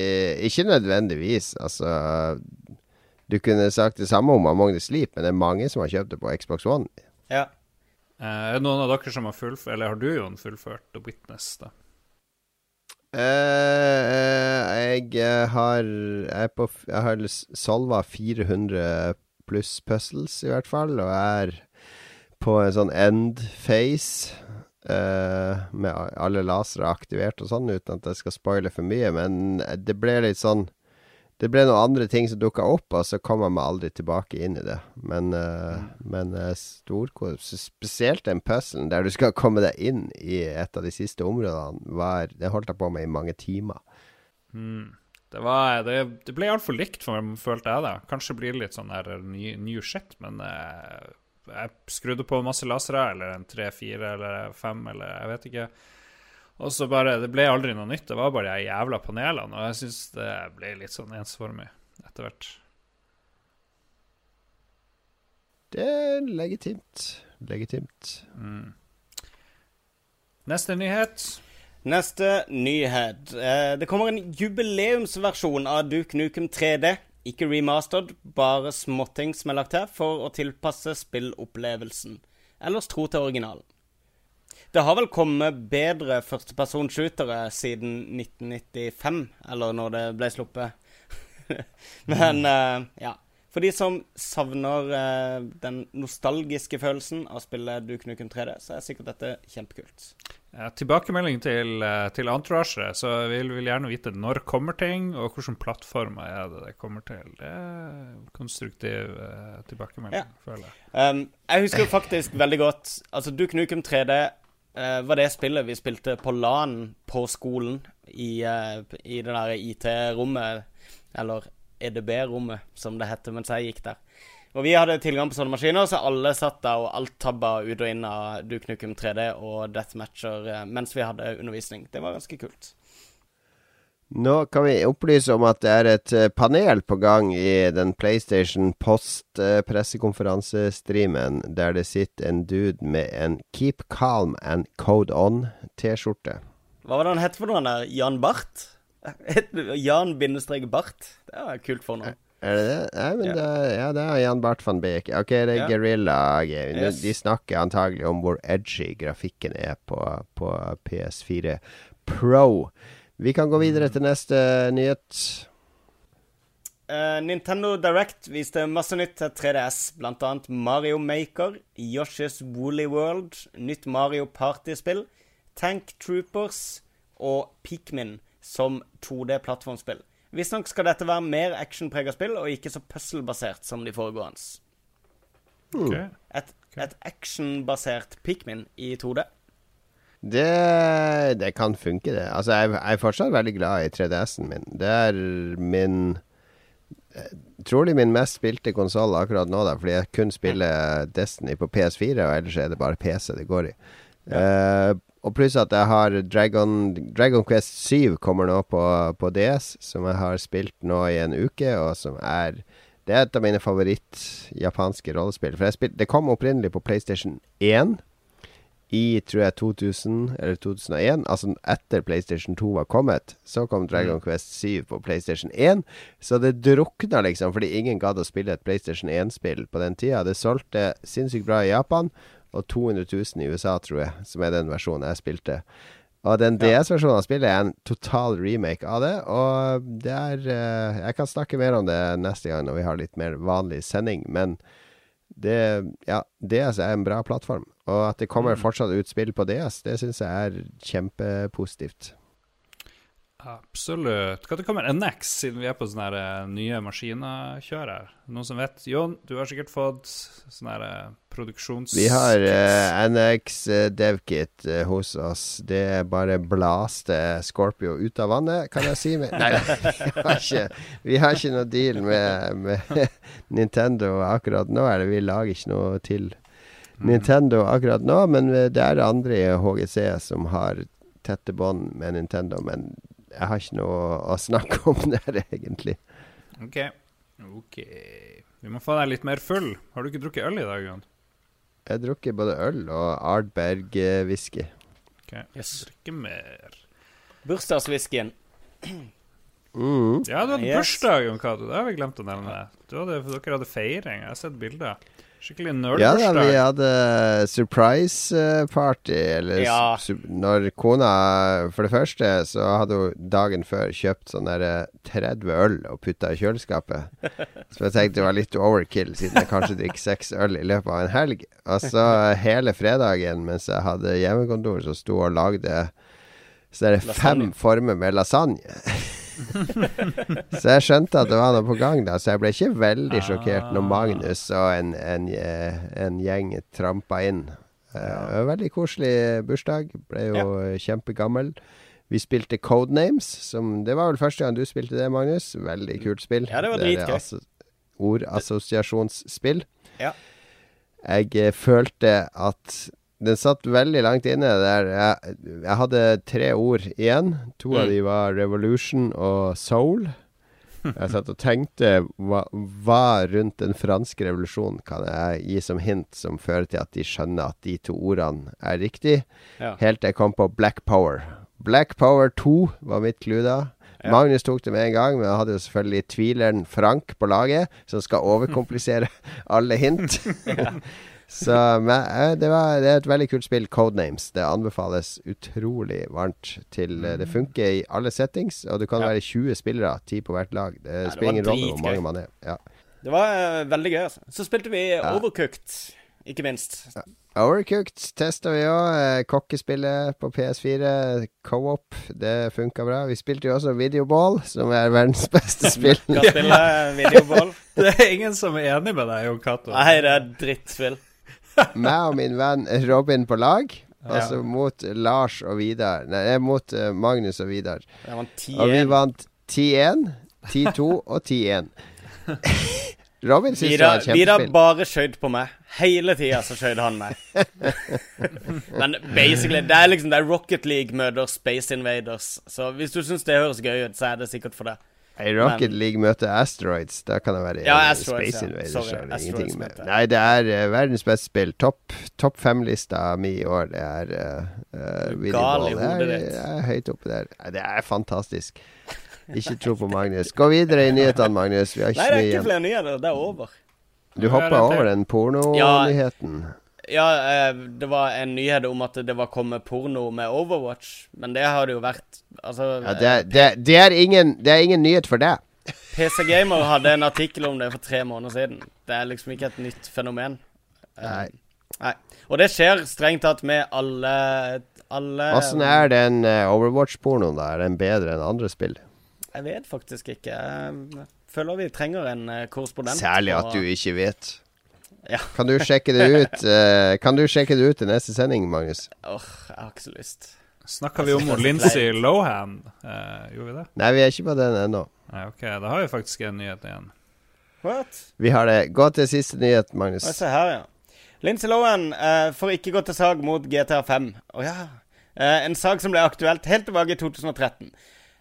ikke nødvendigvis. Altså Du kunne sagt det samme om Among the Sleep, men det er mange som har kjøpt det på Xbox One. Ja. Eh, er det noen av dere som har fullført Eller har du, Jon, fullført The Witness, da? Uh, jeg har Jeg, på, jeg har solva 400 pluss puzzles, i hvert fall, og er på en sånn end phase. Eh, med alle lasere aktivert og sånn, uten at jeg skal spoile for mye. Men det ble litt sånn Det ble noen andre ting som dukka opp, og så kom jeg meg aldri tilbake inn i det. Men, uh, men uh, storkos Spesielt den puzzlen der du skal komme deg inn i et av de siste områdene, var Det holdt jeg på med i mange timer. Mm. Det, var, det, det ble altfor likt, for, følte jeg. da Kanskje blir det litt sånn der ny, new shit, men eh, jeg skrudde på masse lasere, eller en tre, fire eller fem, eller jeg vet ikke. Og så bare Det ble aldri noe nytt. Det var bare de jævla panelene, og jeg syns det ble litt sånn ensformig etter hvert. Det er legitimt. Legitimt. Mm. Neste nyhet. Neste nyhet. Eh, det kommer en jubileumsversjon av Duke Nukem 3D. Ikke remastered, bare småting som er lagt her for å tilpasse spillopplevelsen. Ellers tro til originalen. Det har vel kommet bedre førstepersonshootere siden 1995, eller når det ble sluppet. Men uh, ja. For de som savner uh, den nostalgiske følelsen av spillet spille Duke Nukem 3D, så er sikkert dette kjempekult. Ja, tilbakemelding til, eh, til Entourage, så vi vil, vil gjerne vite når kommer ting, og hvilken plattformer er det det kommer til. Det er konstruktiv uh, tilbakemelding, Ja. føler jeg. Um, jeg husker faktisk veldig godt Altså Duke Nukem 3D uh, var det spillet vi spilte på LAN på skolen. I, uh, i det der IT-rommet, eller EDB-rommet, som det heter mens jeg gikk der. Og vi hadde tilgang på sånne maskiner, så alle satt der og alt tabba ut og inn av Duke Nukem 3D og Deathmatcher eh, mens vi hadde undervisning. Det var ganske kult. Nå kan vi opplyse om at det er et eh, panel på gang i den PlayStation Post-pressekonferansestreamen, der det sitter en dude med en Keep Calm and Code On-T-skjorte. Hva var det han het for noe, der? Jan Barth? Jan-Bart. Det var kult for noe. Er det det? Nei, men Ja. det, ja, det er Jan Bart van Beek. Ok, det er yeah. Guerrilla Game. Yes. De snakker antagelig om hvor edgy grafikken er på, på PS4 Pro. Vi kan gå videre til neste nyhet. Uh, Nintendo Direct viste masse nytt til 3DS, blant annet Mario Maker, Yoshi's Woolly World, nytt Mario Party-spill, Tank Troopers og Pikmin som 2D-plattformspill. Visstnok skal dette være mer actionprega spill, og ikke så puzzle-basert som de foregående. Ok. Et, et actionbasert Pikmin i 2D. Det, det kan funke, det. Altså, jeg, jeg er fortsatt veldig glad i 3DS-en min. Det er min eh, Trolig min mest spilte konsoll akkurat nå, da, fordi jeg kun spiller Destiny på PS4, og ellers er det bare PC det går i. Eh, og pluss at jeg har Dragon, Dragon Quest 7 kommer nå på, på DS, som jeg har spilt nå i en uke, og som er Det er et av mine favoritt-japanske rollespill. For jeg spil, det kom opprinnelig på PlayStation 1 i tror jeg 2000 eller 2001, altså etter PlayStation 2 var kommet, så kom Dragon Quest 7 på PlayStation 1. Så det drukna liksom, fordi ingen gadd å spille et PlayStation 1-spill på den tida. Det solgte sinnssykt bra i Japan, og 200 000 i USA, tror jeg, som er den versjonen jeg spilte. Og den DS-versjonen av spillet er en total remake av det. Og det er eh, Jeg kan snakke mer om det neste gang når vi har litt mer vanlig sending, men det, ja, DS er en bra plattform. Og at det kommer fortsatt ut spill på DS, det syns jeg er kjempepositivt. Absolutt. Hva det kommer NX, siden vi er på sånne her, eh, nye maskiner-kjør her? Noen som vet? Jon, du har sikkert fått sånne her eh, produksjons... Vi har uh, NX eh, DevKit uh, hos oss. Det er bare blaste Scorpio ut av vannet, kan jeg si. Men, nei, vi har, ikke, vi har ikke noe deal med, med Nintendo akkurat nå. Eller vi lager ikke noe til Nintendo akkurat nå, men det er andre i HGC som har tette bånd med Nintendo. Men jeg har ikke noe å snakke om der, egentlig. OK. ok. Vi må få deg litt mer full. Har du ikke drukket øl i dag, Jon? Jeg har drukket både øl og Ardberg-whisky. Ok, Drikke mer. Bursdagswhiskyen. Mm. Ja, du hadde Yes. bursdag, Jon Cato. Det har vi glemt å nevne. Du hadde, dere hadde feiring. Jeg har sett bilder. Skikkelig Ja da, vi hadde surprise eh, party. Eller Ja. når kona For det første så hadde hun dagen før kjøpt sånn der eh, 30 øl og putta i kjøleskapet. Så jeg tenkte det var litt overkill, siden jeg kanskje drikker seks øl i løpet av en helg. Og så hele fredagen mens jeg hadde hjemmekontor, så sto hun og lagde så er fem former med lasagne. så jeg skjønte at det var noe på gang, da. Så jeg ble ikke veldig sjokkert når Magnus og en, en, eh, en gjeng trampa inn. Uh, veldig koselig bursdag. Ble jo kjempegammel. Vi spilte Codenames. Som, det var vel første gang du spilte det, Magnus. Veldig kult spill. Ja, det var dritgøy. asso- Ordassosiasjonsspill. Ja. Jeg eh, følte at den satt veldig langt inne der. Jeg, jeg hadde tre ord igjen. To av Mm. de var Revolution og Soul. Jeg satt og tenkte hva, hva rundt den franske revolusjonen kan jeg gi som hint som fører til at de skjønner at de to ordene er riktig. Ja. Helt til jeg kom på Black Power. Black Power 2 var mitt clue da. Ja. Magnus tok det med en gang, men jeg hadde jo selvfølgelig tvileren Frank på laget, som skal overkomplisere alle hint. Så men, eh, det, var, det er et veldig kult spill, Codenames. Det anbefales utrolig varmt. Til, eh, Det funker i alle settings, og du kan Ja. være 20 spillere, 10 på hvert lag. Det var spiller ingen rolle hvor mange man er. Ja. Det var uh, veldig gøy. altså. Så spilte vi Overcooked, ikke minst. Overcooked testa vi òg. Kokkespillet på PS4. Co-op. Det funka bra. Vi spilte jo også Videoball, som er verdens beste spill. Kan spille videoball. Det er ingen som er enig med deg, Jon Cato. Nei, det er drittspill. Meg og min venn Robin på lag. Altså mot Lars og Vidar. Nei, eh, mot uh, Magnus og Vidar. Og vi vant 10-1, 10-2 og 10-1. Robin syns det var kjempespill. Vidar bare skjøt på meg. Hele tida så skjøt han meg. Men basically, det er liksom Det er Rocket League møter Space Invaders. Så hvis du syns det høres gøy ut, så er det sikkert for det. I Rocket Men- League møter Asteroids. Da kan det være Ja. Asteroids, Space ja. Invaders. Sorry, har Asteroids ingenting med. Nei, det er uh, verdens beste spill. Topp top fem-lista mi i år. Det er uh, uh, gal i hodet ditt. det er høyt oppe der. Det er fantastisk. Ikke tro på Magnus. Gå videre i nyhetene, Magnus. Vi har ikke Nei, det er ikke flere nyheter. Det er over. Du hoppa over den pornonyheten. Ja, eh, det var en nyhet om at det var kommet porno med Overwatch, men det har det jo vært Altså, Ja, det, det, det, er ingen, det er ingen nyhet for deg. PC Gamer hadde en artikkel om det for tre måneder siden. Det er liksom ikke et nytt fenomen. Eh, Nei. Nei. Og det skjer strengt tatt med alle alle Åssen er den eh, Overwatch-pornoen? da? Er den bedre enn andre spill? Jeg vet faktisk ikke. Jeg føler vi trenger en korrespondent. Særlig at og- du ikke vet. Ja. Kan du sjekke det ut uh, Kan du sjekke det ut i neste sending, Magnus? Åh, jeg har ikke så lyst. Snakka vi om Lindsay Lohan? Uh, gjorde vi det? Nei, vi er ikke på den ennå. Nei, ok, da har vi faktisk en nyhet igjen. What? Vi har det. Gå til siste nyhet, Magnus. Se her, ja. Lindsay Lohan uh, får ikke gå til sag mot GTA 5. Å ja. Uh, en sak som ble aktuelt helt tilbake i 2013.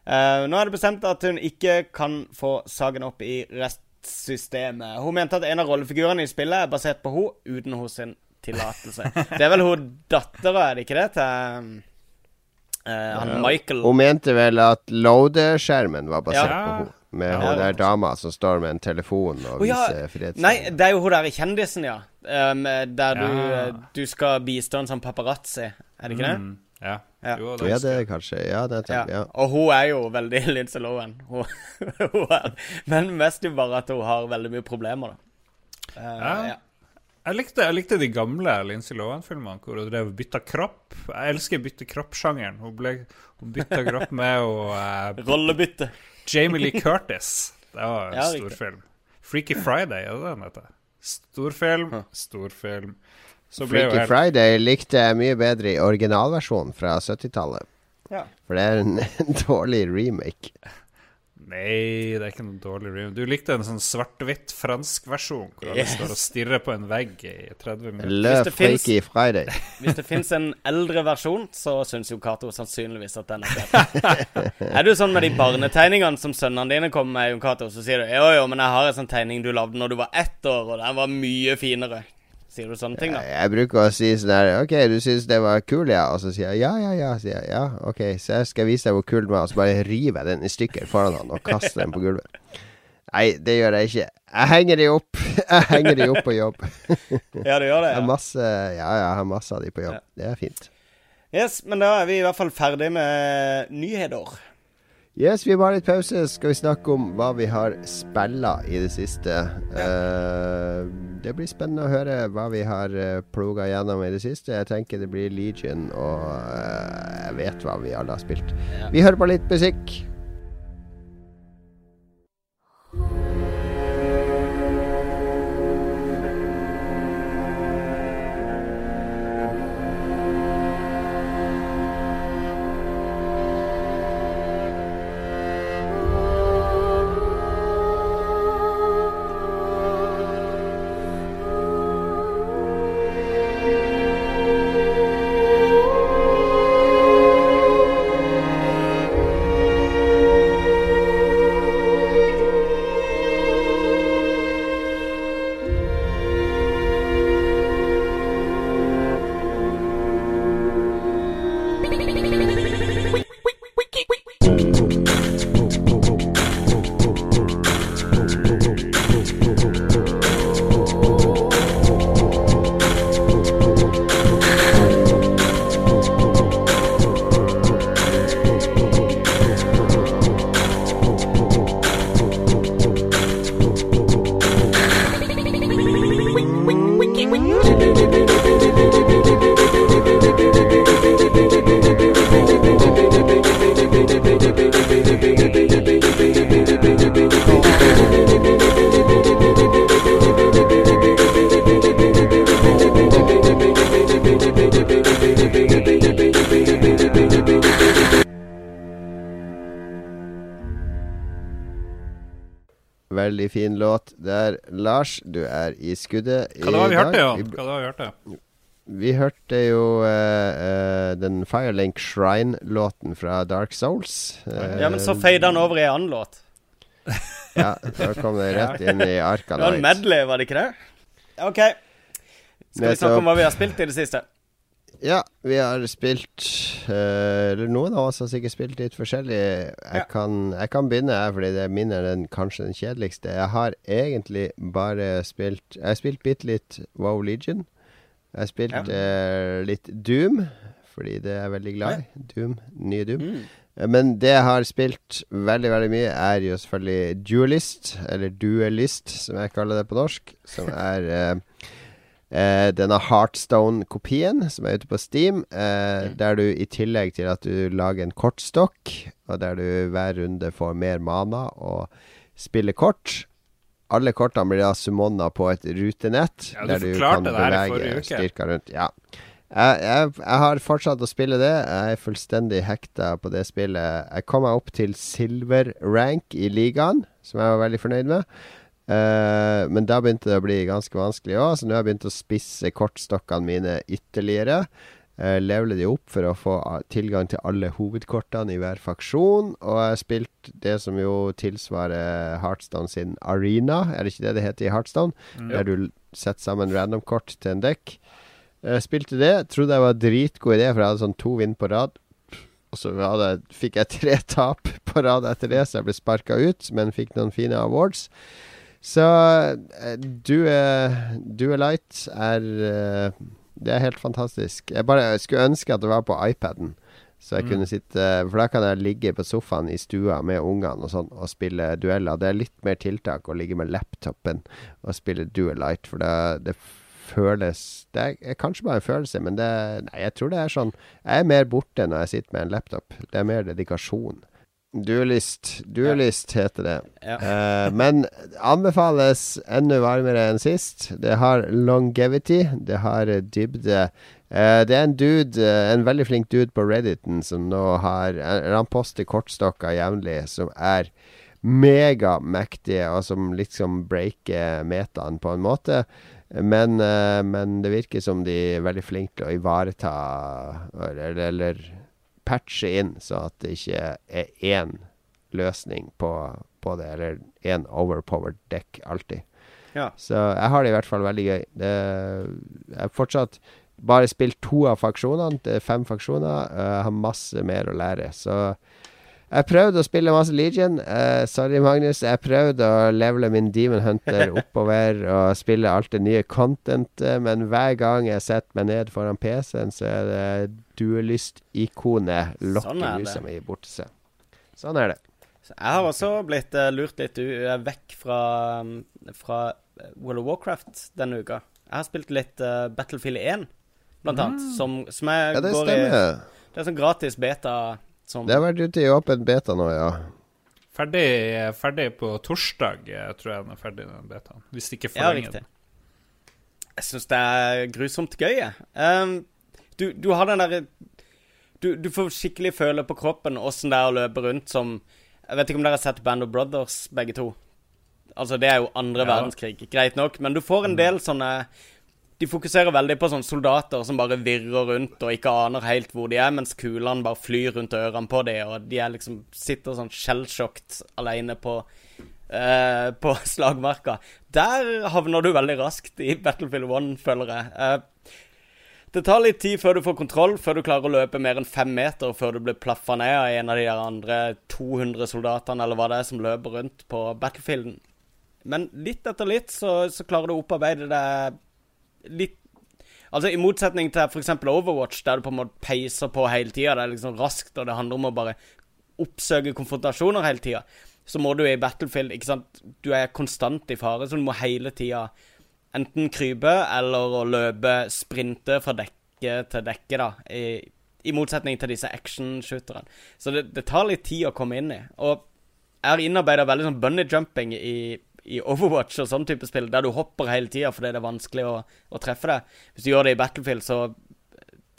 Uh, nå er det bestemt at hun ikke kan få saken opp i rettssystemet. Hun mente at en av rollefigurene i spillet er basert på henne uten hos sin tillatelse. Det er vel hun dattera, er det ikke det, til uh, han Michael? Hun mente vel at loadeskjermen var basert Ja. på henne. Med Ja. hun der dama som står med en telefon og oh, ja. viser frihetstegn. Nei, det er jo hun der kjendisen, ja. Um, der du, Ja. du skal bistå en sånn paparazzi. Er det ikke det? Mm, ja. Ja. Jo, Ja, det er det kanskje Ja, det er ja. Og hun er jo veldig Lindsay Lohan. Hun, hun er, men mest jo bare at hun har veldig mye problemer, da. Uh, Ja. ja. Jeg likte, jeg likte de gamle Lindsay Lohan-filmene hvor hun drev bytta kropp. Jeg elsker bytte kropp-sjangeren. Hun, ble- hun bytta kropp med og, uh, Rollebytte. Jamie Lee Curtis. Det var en Ja, storfilm. Freaky Friday, er det den heter? Storfilm, storfilm. Så ble Freaky helt Friday likte jeg mye bedre i originalversjonen fra 70-tallet. Ja. For det er en, en dårlig remake. Nei, det er ikke noen dårlig remake. Du likte en sånn svart-hvitt fransk versjon hvor alle Yes. står og stirrer på en vegg i 30 minutter. Le Hvis det finnes- Freaky Friday. Hvis det fins en eldre versjon, så syns jo Cato sannsynligvis at den er bedre. er du sånn med de barnetegningene som sønnene dine kommer med, Jon Cato, så sier du jo, jo, men jeg har en sånn tegning du lagde når du var ett år, og den var mye finere. Sier du sånne ting, da? Jeg bruker å si sånn her OK, du syns det var kul, ja? Og så sier jeg ja, ja, ja. Sier jeg, ja, OK, så jeg skal vise deg hvor kul den var. Og så bare river jeg den i stykker foran han og kaster den på gulvet. Nei, det gjør jeg ikke. Jeg henger de opp. Jeg henger de opp på jobb. Ja, du gjør det, Jeg har masse, ja, ja, jeg har masse av de på jobb. Ja. Det er fint. Yes, men da er vi i hvert fall ferdig med nyheter. Yes, vi må ha litt pause. Skal vi snakke om hva vi har spilla i det siste. Uh, det blir spennende å høre hva vi har uh, ploga gjennom i det siste. Jeg tenker det blir Legion, og uh, jeg vet hva vi alle har spilt. Ja. Vi hører på litt musikk. Er i dag. Hva det var vi hørte, ja? Hva det var vi hørte? vi hørte jo uh, eh, den Firelink Shrine-låten fra Dark Souls. Uh, Ja, men så fader han over i en annen låt. Ja, da kom det rett inn i Det var en medley, var det ikke det? OK. Skal vi snakke om hva vi har spilt i det siste? Ja, vi har spilt eh, Eller noen av oss har sikkert spilt litt forskjellig. Jeg, Ja. kan, jeg kan begynne her, fordi det minner min er den, kanskje den kjedeligste. Jeg har egentlig bare spilt Jeg har spilt bitte litt Wow Legion. Jeg har spilt eh, litt Doom, fordi det er jeg veldig glad i. Doom, nye Doom. Mm. Eh, Men det jeg har spilt veldig, veldig mye, er jo selvfølgelig Duelist, eller Duelist, som jeg kaller det på norsk. Som er eh, eh, denne Heartstone-kopien som er ute på Steam, eh, der du i tillegg til at du lager en kortstokk, og der du hver runde får mer mana og spiller kort alle kortene blir da summona på et rutenett, Ja, du der du kan bevege uke. rundt. Ja. Jeg, jeg, jeg har fortsatt å spille det. Jeg er fullstendig hekta på det spillet. Jeg kom meg opp til silver rank i ligaen, som jeg var veldig fornøyd med. Eh, men da begynte det å bli ganske vanskelig òg, så nå har jeg begynt å spisse kortstokkene mine ytterligere. Uh, levele de opp for å få tilgang til alle hovedkortene i hver faksjon. Og jeg har spilt det som jo tilsvarer Heartstone sin Arena, er det ikke det det heter i Heartstone? Der du setter sammen randomkort til en dekk. Jeg spilte det. Trodde jeg var dritgod idé, for jeg hadde sånn to vinn på rad. Og så hadde, fikk jeg tre tap på rad etter det, så jeg ble sparka ut, men fikk noen fine awards. Så du er, du er Light er eh, Det er helt fantastisk. Jeg bare skulle ønske at det var på iPaden. Så jeg kunne sitte For da kan jeg ligge på sofaen i stua med ungene og sånn og spille dueller. Det er litt mer tiltak å ligge med laptopen og spille Duel Light, for det, det føles Det er kanskje bare en følelse, men det Nei, jeg tror det er sånn Jeg er mer borte når jeg sitter med en laptop. Det er mer dedikasjon. Duelist. Duelist heter det. Ja. Eh, men anbefales enda varmere enn sist. Det har longevity, det har dybde. Eh, det er en dude, eh, en veldig flink dude på Redditen som nå har eh, Han poster kortstokker jevnlig som er megamektige, og som liksom breaker metaen på en måte. Men, eh, men det virker som de er veldig flinke til å ivareta eller, eller patche inn, så at det ikke er én løsning på, på det, eller én overpowered deck alltid. Ja. Så jeg har det i hvert fall veldig gøy. Det, jeg har fortsatt bare spilt to av faksjonene. Det er fem faksjoner. Jeg har masse mer å lære. Så jeg prøvde å spille masse Legion. Uh, sorry, Magnus. Jeg prøvde å levele min Demon Hunter oppover og spille alt det nye contentet, men hver gang jeg setter meg ned foran PC-en, så er det duelist-ikonet lokker Sånn musa mi bort til seg. Sånn er det. Så jeg har også blitt uh, lurt litt eh, vekk fra, mm, fra eh, World of Warcraft denne uka. Jeg har spilt litt uh, Battlefield 1, blant annet, som, som jeg Ja, det går i. Det er sånn gratis beta som Det har vært ute i åpen beta nå, ja. Ferdig, ferdig på torsdag, eh, tror jeg den er ferdig, den betaen. Hvis ikke forlenger ja, den. Jeg syns det er grusomt gøy, jeg. Um, du, du har den derre du, du får skikkelig føle på kroppen åssen det er å løpe rundt som Jeg vet ikke om dere har sett Band of Brothers, begge to. Altså, det er jo andre Ja. verdenskrig, greit nok, men du får en del sånne De fokuserer veldig på sånne soldater som bare virrer rundt og ikke aner helt hvor de er, mens kulene bare flyr rundt ørene på dem, og de liksom sitter sånn skjellsjokt alene på eh, på slagmarka. Der havner du veldig raskt i Battlefield 1, føler jeg. Eh, det tar litt tid før du får kontroll, før du klarer å løpe mer enn fem meter før du blir plaffa ned av en av de andre 200 soldatene, eller hva det er, som løper rundt på battlefielden. Men litt etter litt så, så klarer du å opparbeide deg litt Altså I motsetning til f.eks. Overwatch, der du på en måte peiser på hele tida. Det er liksom raskt, og det handler om å bare oppsøke konfrontasjoner hele tida. Så må du i Battlefield ikke sant? Du er konstant i fare, så du må hele tida enten krype eller å løpe, sprinte fra dekke til dekke, da. I, i motsetning til disse action-shooterne. Så det, det tar litt tid å komme inn i. Og jeg har innarbeida veldig sånn bunny jumping i, i Overwatch og sånn type spill, der du hopper hele tida fordi det er vanskelig å, å treffe deg. Hvis du gjør det i Battlefield, så,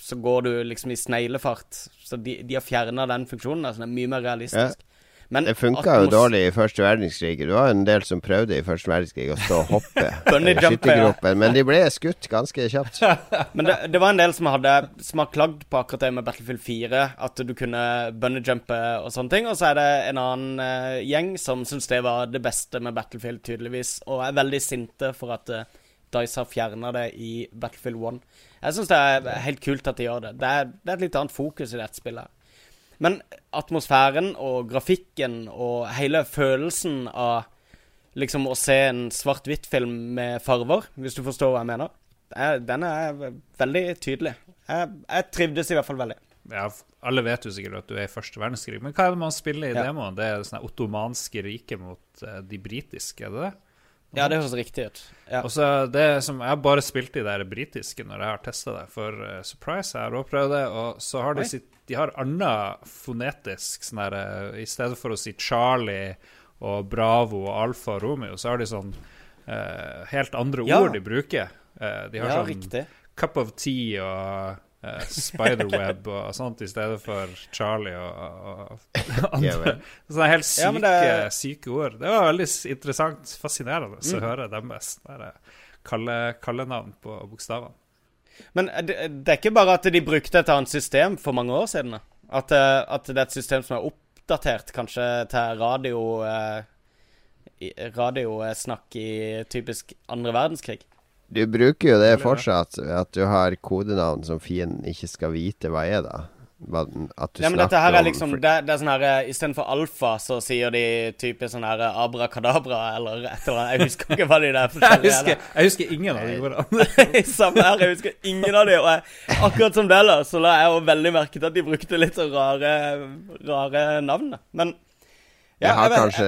så går du liksom i sneglefart. Så de, de har fjerna den funksjonen, Altså, så det er mye mer realistisk. Men Det funka jo dårlig i første verdenskrig. Det var en del som prøvde i første verdenskrig å stå og hoppe i jumper, skyttergropen, men de ble skutt ganske kjapt. Men det, det var en del som hadde Som har klagd på akkurat det med Battlefield 4, at du kunne bunnyjumpe og sånne ting. Og så er det en annen uh, gjeng som syns det var det beste med Battlefield, tydeligvis, og er veldig sinte for at uh, Dice har fjerna det i Battlefield 1. Jeg syns det er helt kult at de gjør det. Det er, det er et litt annet fokus i dette spillet. Men atmosfæren og grafikken og hele følelsen av liksom å se en svart-hvitt-film med farver, hvis du forstår hva jeg mener, er, den er veldig tydelig. Jeg, jeg trivdes i hvert fall veldig. Ja, alle vet jo sikkert at du er i første verdenskrig, men hva er det man spiller i Ja. demoen? Det er sånne ottomanske riket mot eh, de britiske, er det det? Ja, det høres riktig ut. Ja. Og så det som Jeg har bare spilt de der britiske når jeg har testa det. For uh, Surprise jeg har også prøvd det. Og så har de Oi. sitt De har annet fonetisk sånn her uh, I stedet for å si Charlie og Bravo og Alfa Romeo, så har de sånn uh, helt andre Ja. ord de bruker. De har ja, sånn riktig. Cup of Tea og eh, Spiderweb og sånt i stedet for Charlie og, og, andre. Sånne helt syke, Ja, det- syke ord. Det var veldig interessant, fascinerende Mm. å høre deres der, kalle, kallenavn på bokstavene. Men eh, det, det er ikke bare at de brukte et annet system for mange år siden? At, eh, at det er et system som er oppdatert kanskje til radio eh, Radiosnakk i typisk andre verdenskrig? Du bruker jo det fortsatt, at du har kodenavn som fienden ikke skal vite hva er, da. At du Ja, men dette her er om liksom det, det er sånn her eh, Istedenfor alfa, så sier de type sånn her eh, abrakadabra eller et eller annet. Jeg husker ikke hva de der Jeg forskjellige husker, jeg husker ingen av de ordene. Samme her, jeg husker ingen av de. Og jeg, akkurat som det, da, så la jeg jo veldig merke til at de brukte litt rare, rare navn. da. Men det, har vet- kanskje,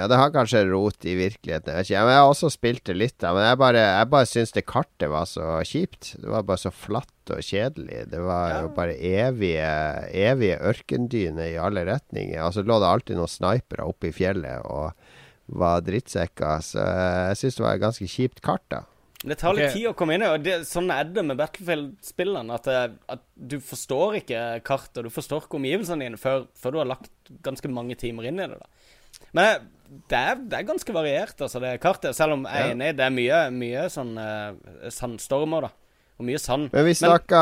ja, det har kanskje rot i virkeligheten. Jeg, vet ikke. Ja, men jeg har også spilt det litt, da. Men jeg bare, jeg bare syns det kartet var så kjipt. Det var bare så flatt og kjedelig. Det var jo bare evige, evige ørkendyner i alle retninger. Og så lå det alltid noen snipere oppe i fjellet og var drittsekker. Så jeg syns det var et ganske kjipt kart, da. Det tar litt okay. tid å komme inn i, og det, sånn er det med Battlefield-spillene. At, at du forstår ikke kartet, og du forstår ikke omgivelsene dine før, før du har lagt ganske mange timer inn i det. da. Men det er, det er ganske variert, altså, det kartet. Selv om jeg er enig, det er mye, mye sånn uh, sandstormer, da. Og mye sand. Men vi snakka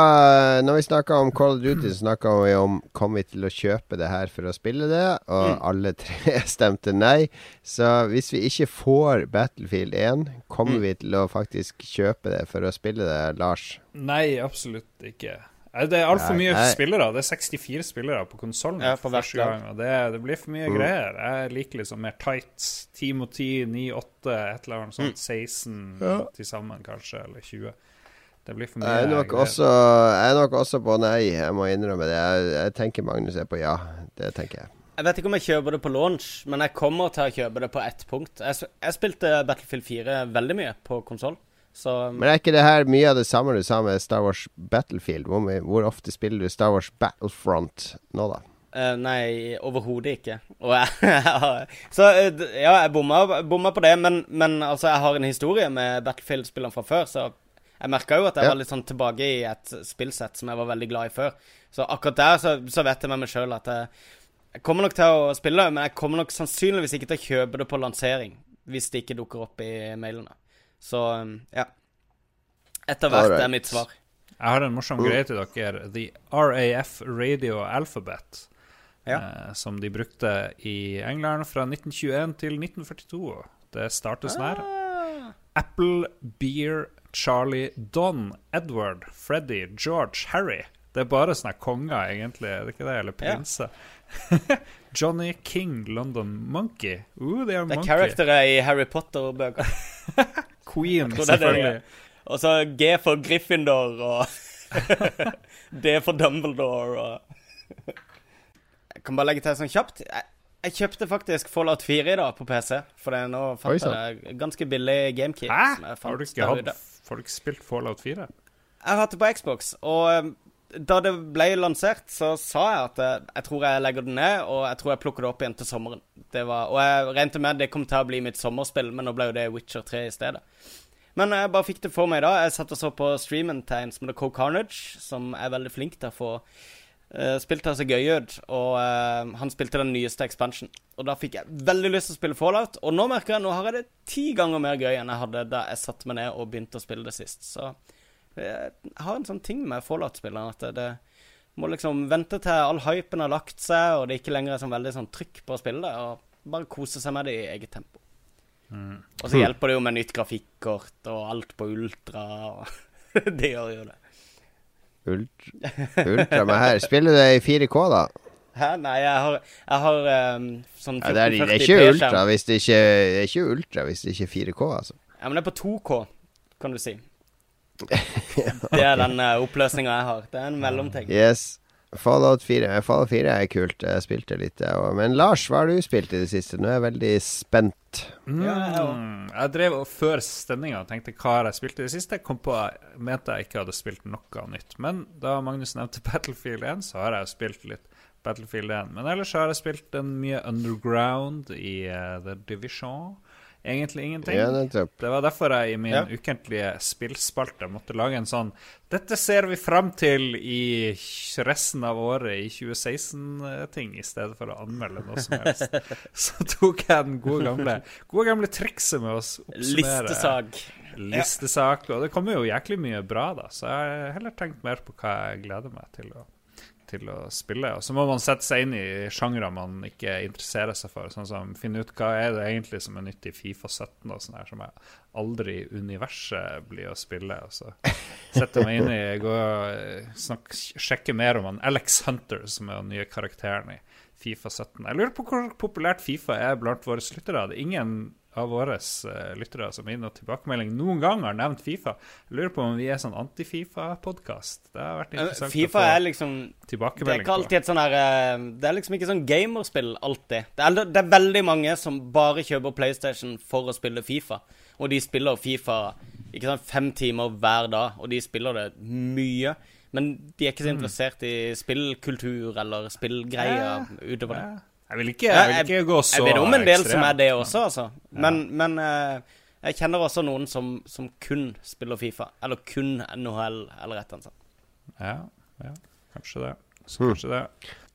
Når vi snakka om Call of Duty, så snakka vi om Kommer vi til å kjøpe det her for å spille det? Og alle tre stemte nei. Så hvis vi ikke får Battlefield 1, kommer vi til å faktisk kjøpe det for å spille det, Lars? Nei, absolutt ikke. Det er altfor mye nei. spillere. Det er 64 spillere på konsollen Ja, for for første gang. Og det, det blir for mye Mm. greier. Jeg liker liksom mer tight. 10 mot 10, 9, 8, et eller annet sånt. 16 til sammen, kanskje. Eller 20. Det blir for mye Jeg er nok også, jeg er nok også på nei. Jeg må innrømme det. Jeg, jeg tenker Magnus er på ja. Det tenker jeg. Jeg vet ikke om jeg kjøper det på launch, men jeg kommer til å kjøpe det på ett punkt. Jeg, jeg spilte Battlefield 4 veldig mye på konsoll, så Men er ikke det her mye av det samme du sa med Star Wars Battlefield? Hvor, hvor ofte spiller du Star Wars Battlefront nå, da? Uh, Nei, overhodet ikke. Og jeg, Så eh, ja, jeg bomma, bomma på det, men, men altså, jeg har en historie med Battlefield-spillene fra før, så jeg merka jo at jeg Ja. var litt sånn tilbake i et spillsett som jeg var veldig glad i før. Så akkurat der så, så vet jeg med meg sjøl at jeg, jeg kommer nok til å spille men jeg kommer nok sannsynligvis ikke til å kjøpe det på lansering hvis det ikke dukker opp i mailene. Så um, ja. Etter hvert right. er mitt svar. Jeg har en morsom greie til dere. The RAF Radio Alphabet. Ja. Eh, som de brukte i England fra 1921 til 1942. Det starter sånn her. Ah. Apple, Beer, Charlie, Don, Edward, Freddy, George, Harry. Det er bare sånne konger, egentlig. Er det ikke det? Eller Ja. prinser. Johnny King, London Monkey. Uh, det er Det er characterer i Harry Potter-bøker. Queen, selvfølgelig. Og så G for Gryffindor og D for Dumbledore og Jeg kan bare legge til sånn kjapt. Jeg, jeg kjøpte faktisk Fallout 4 i dag på PC, for det nå fant jeg ganske billig GameKit. Hæ? som jeg fant Har du ikke hatt. Folk spilt Fallout 4? Jeg har hatt det på Xbox, og um, da det ble lansert, så sa jeg at jeg, jeg tror jeg legger det ned, og jeg tror jeg plukker det opp igjen til sommeren. Var, og jeg regnet med det kom til å bli mitt sommerspill, men nå ble jo det Witcher 3 i stedet. Men jeg bare fikk det for meg da. Jeg satt og så på streamen til en som heter Co Carnage, som er veldig flink til å få uh, altså det så gøy ut. Og uh, han spilte den nyeste expansion. Og da fikk jeg veldig lyst til å spille Fallout. Og nå merker jeg nå har jeg det ti ganger mer gøy enn jeg hadde da jeg satte meg ned og begynte å spille det sist. Så jeg har en sånn ting med Fallout-spilleren at det, det må liksom vente til all hypen har lagt seg, og det ikke lenger er sånn veldig sånn trykk på å spille det, og bare kose seg med det i eget tempo. Og så hjelper det jo med nytt grafikkort og alt på ultra. Og det gjør jo det. Ultra, med her, spiller du i 4K, da? Hæ? Nei, jeg har, jeg har um, sånn Ja, det, er, det er 1440 ikke ultra hvis det ikke Det er ikke ultra hvis det ikke er 4K, altså. Ja, men det er på 2K, kan du si. Det er den uh, oppløsninga jeg har. Det er en mellomting. Yes. Fallout 4, Fallout 4 er kult. Jeg spilte litt, jeg òg. Men Lars, hva har du spilt i det siste? Nå er jeg veldig spent. Mm, jeg drev og før stemninga og tenkte hva har jeg spilt i det siste. Jeg kom på jeg mente jeg ikke hadde spilt noe nytt. Men da Magnus nevnte Battlefield 1, så har jeg spilt litt Battlefield 1. Men ellers har jeg spilt en mye underground i uh, The Division. Egentlig ingenting. Ja, det, Det var derfor jeg i min Ja. ukentlige spillspalte måtte lage en sånn Dette ser vi fram til i resten av året i 2016-ting, i stedet for å anmelde noe som helst. Så tok jeg den gode gamle Gode gamle trikset med å oppsummere Listesag. listesak. Og det kommer jo jæklig mye bra, da, så jeg har heller tenkt mer på hva jeg gleder meg til å, til å spille. Og så må man sette seg inn i sjangre man ikke interesserer seg for. Sånn som finne ut hva er det egentlig som er nytt i Fifa 17, og sånn her, som jeg aldri i universet blir å spille. Og så setter meg inn i gå eh, sjekke mer om han Alex Hunter, som er den nye karakteren i Fifa 17. Jeg lurer på hvor populært Fifa er blant våre lyttere. Det er ingen av våre eh, lyttere som er inne og tilbakemelding noen gang har nevnt Fifa. Jeg lurer på om vi er sånn anti-Fifa-podkast. Det har vært interessant Fifa å få er liksom Det er tilbakemelding ikke alltid et sånn her eh, Det er liksom ikke sånn gamerspill alltid. Det er, det er veldig mange som bare kjøper PlayStation for å spille Fifa. Og de spiller Fifa ikke sant, fem timer hver dag, og de spiller det mye. Men de er ikke så interessert i spillkultur eller spillgreier utover det. Ja. Jeg vil ikke, jeg vil ikke gå så ekstremt. Jeg vet om en del som er det også, altså. Men, men uh, jeg kjenner også noen som, som kun spiller Fifa. Eller kun NHL, eller et eller annet sånt. Ja, ja, kanskje det. Så Hmm. kanskje det.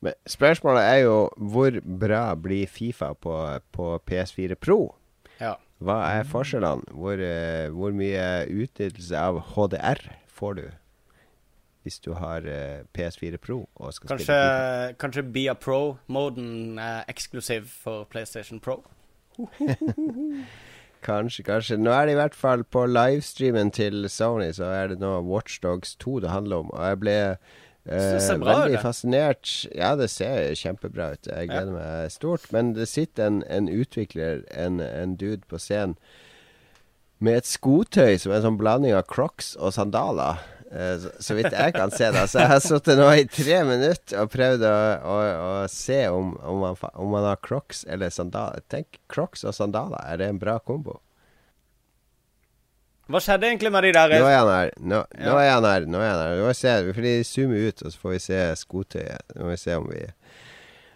Men spørsmålet er jo hvor bra blir Fifa på, på PS4 Pro? Ja. Hva er forskjellene? Hvor, uh, hvor mye utnyttelse av HDR får du hvis du har uh, PS4 Pro og skal Kanskje, spille kanskje Bia Pro-moden er eksklusiv for PlayStation Pro. Kanskje, kanskje. Nå er det i hvert fall på livestreamen til Sony, så er det nå Watchdogs 2 det handler om. Og jeg ble eh, ser ut, veldig fascinert. Ja, det ser kjempebra ut. Jeg gleder meg stort. Men det sitter en, en utvikler, en, en dude på scenen, med et skotøy som er en sånn blanding av crocs og sandaler. Eh, så, så vidt jeg kan se det. Så jeg har sittet nå i tre minutter og prøvd å, å, å se om, om, man, om man har crocs eller sandaler. Tenk crocs og sandaler, er det en bra kombo? Hva skjedde egentlig med de der Nå er han her. Nå, nå er han her. Nå er han her. Vi se. Vi zoomer zoome ut, og så får vi se skotøyet. Nå må vi se om vi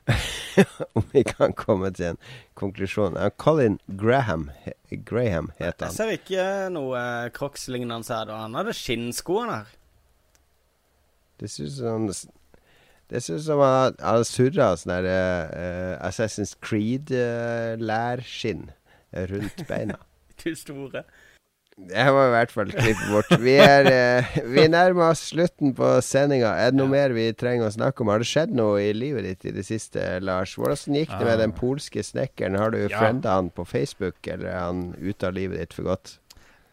Om vi kan komme til en konklusjon. Colin Graham, he- Graham heter han. Jeg ser ikke noe eh, Crocs-lignende her. da. Han hadde skinnskoene her. Det ser ut som Det ser ut som han har surra sånn der eh, Assassin's Creed-lærskinn rundt beina. du store. Det var i hvert fall klippet bort. Vi, er, eh, vi nærmer oss slutten på sendinga. Er det noe mer vi trenger å snakke om? Har det skjedd noe i livet ditt i det siste, Lars? Hvordan gikk det med den polske snekkeren? Har du Ja. frienda han på Facebook, eller er han ute av livet ditt for godt?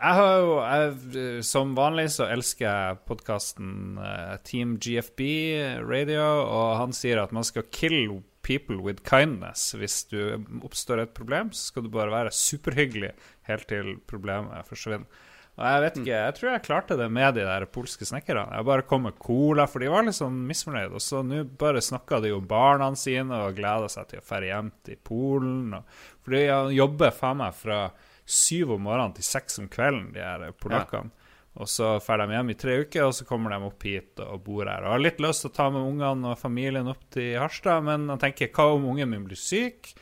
Jeg har jo, jeg, Som vanlig så elsker jeg podkasten Team GFB Radio, og han sier at man skal kill people with kindness. Hvis du oppstår et problem, så skal du bare være superhyggelig helt til problemet forsvinner. Og Jeg vet ikke, jeg tror jeg klarte det med de der polske snekkerne. Jeg bare kom med cola, for de var litt sånn misfornøyd. Og så nå bare snakka de om barna sine og gleda seg til å dra hjem til Polen. Og, for de jobber faen meg fra syv om morgenen til seks om kvelden, de her polakkene. Og så drar de hjem i tre uker, og så kommer de opp hit og bor her. Og har litt lyst til å ta med ungene og familien opp til Harstad, men han tenker hva om ungen min blir syk?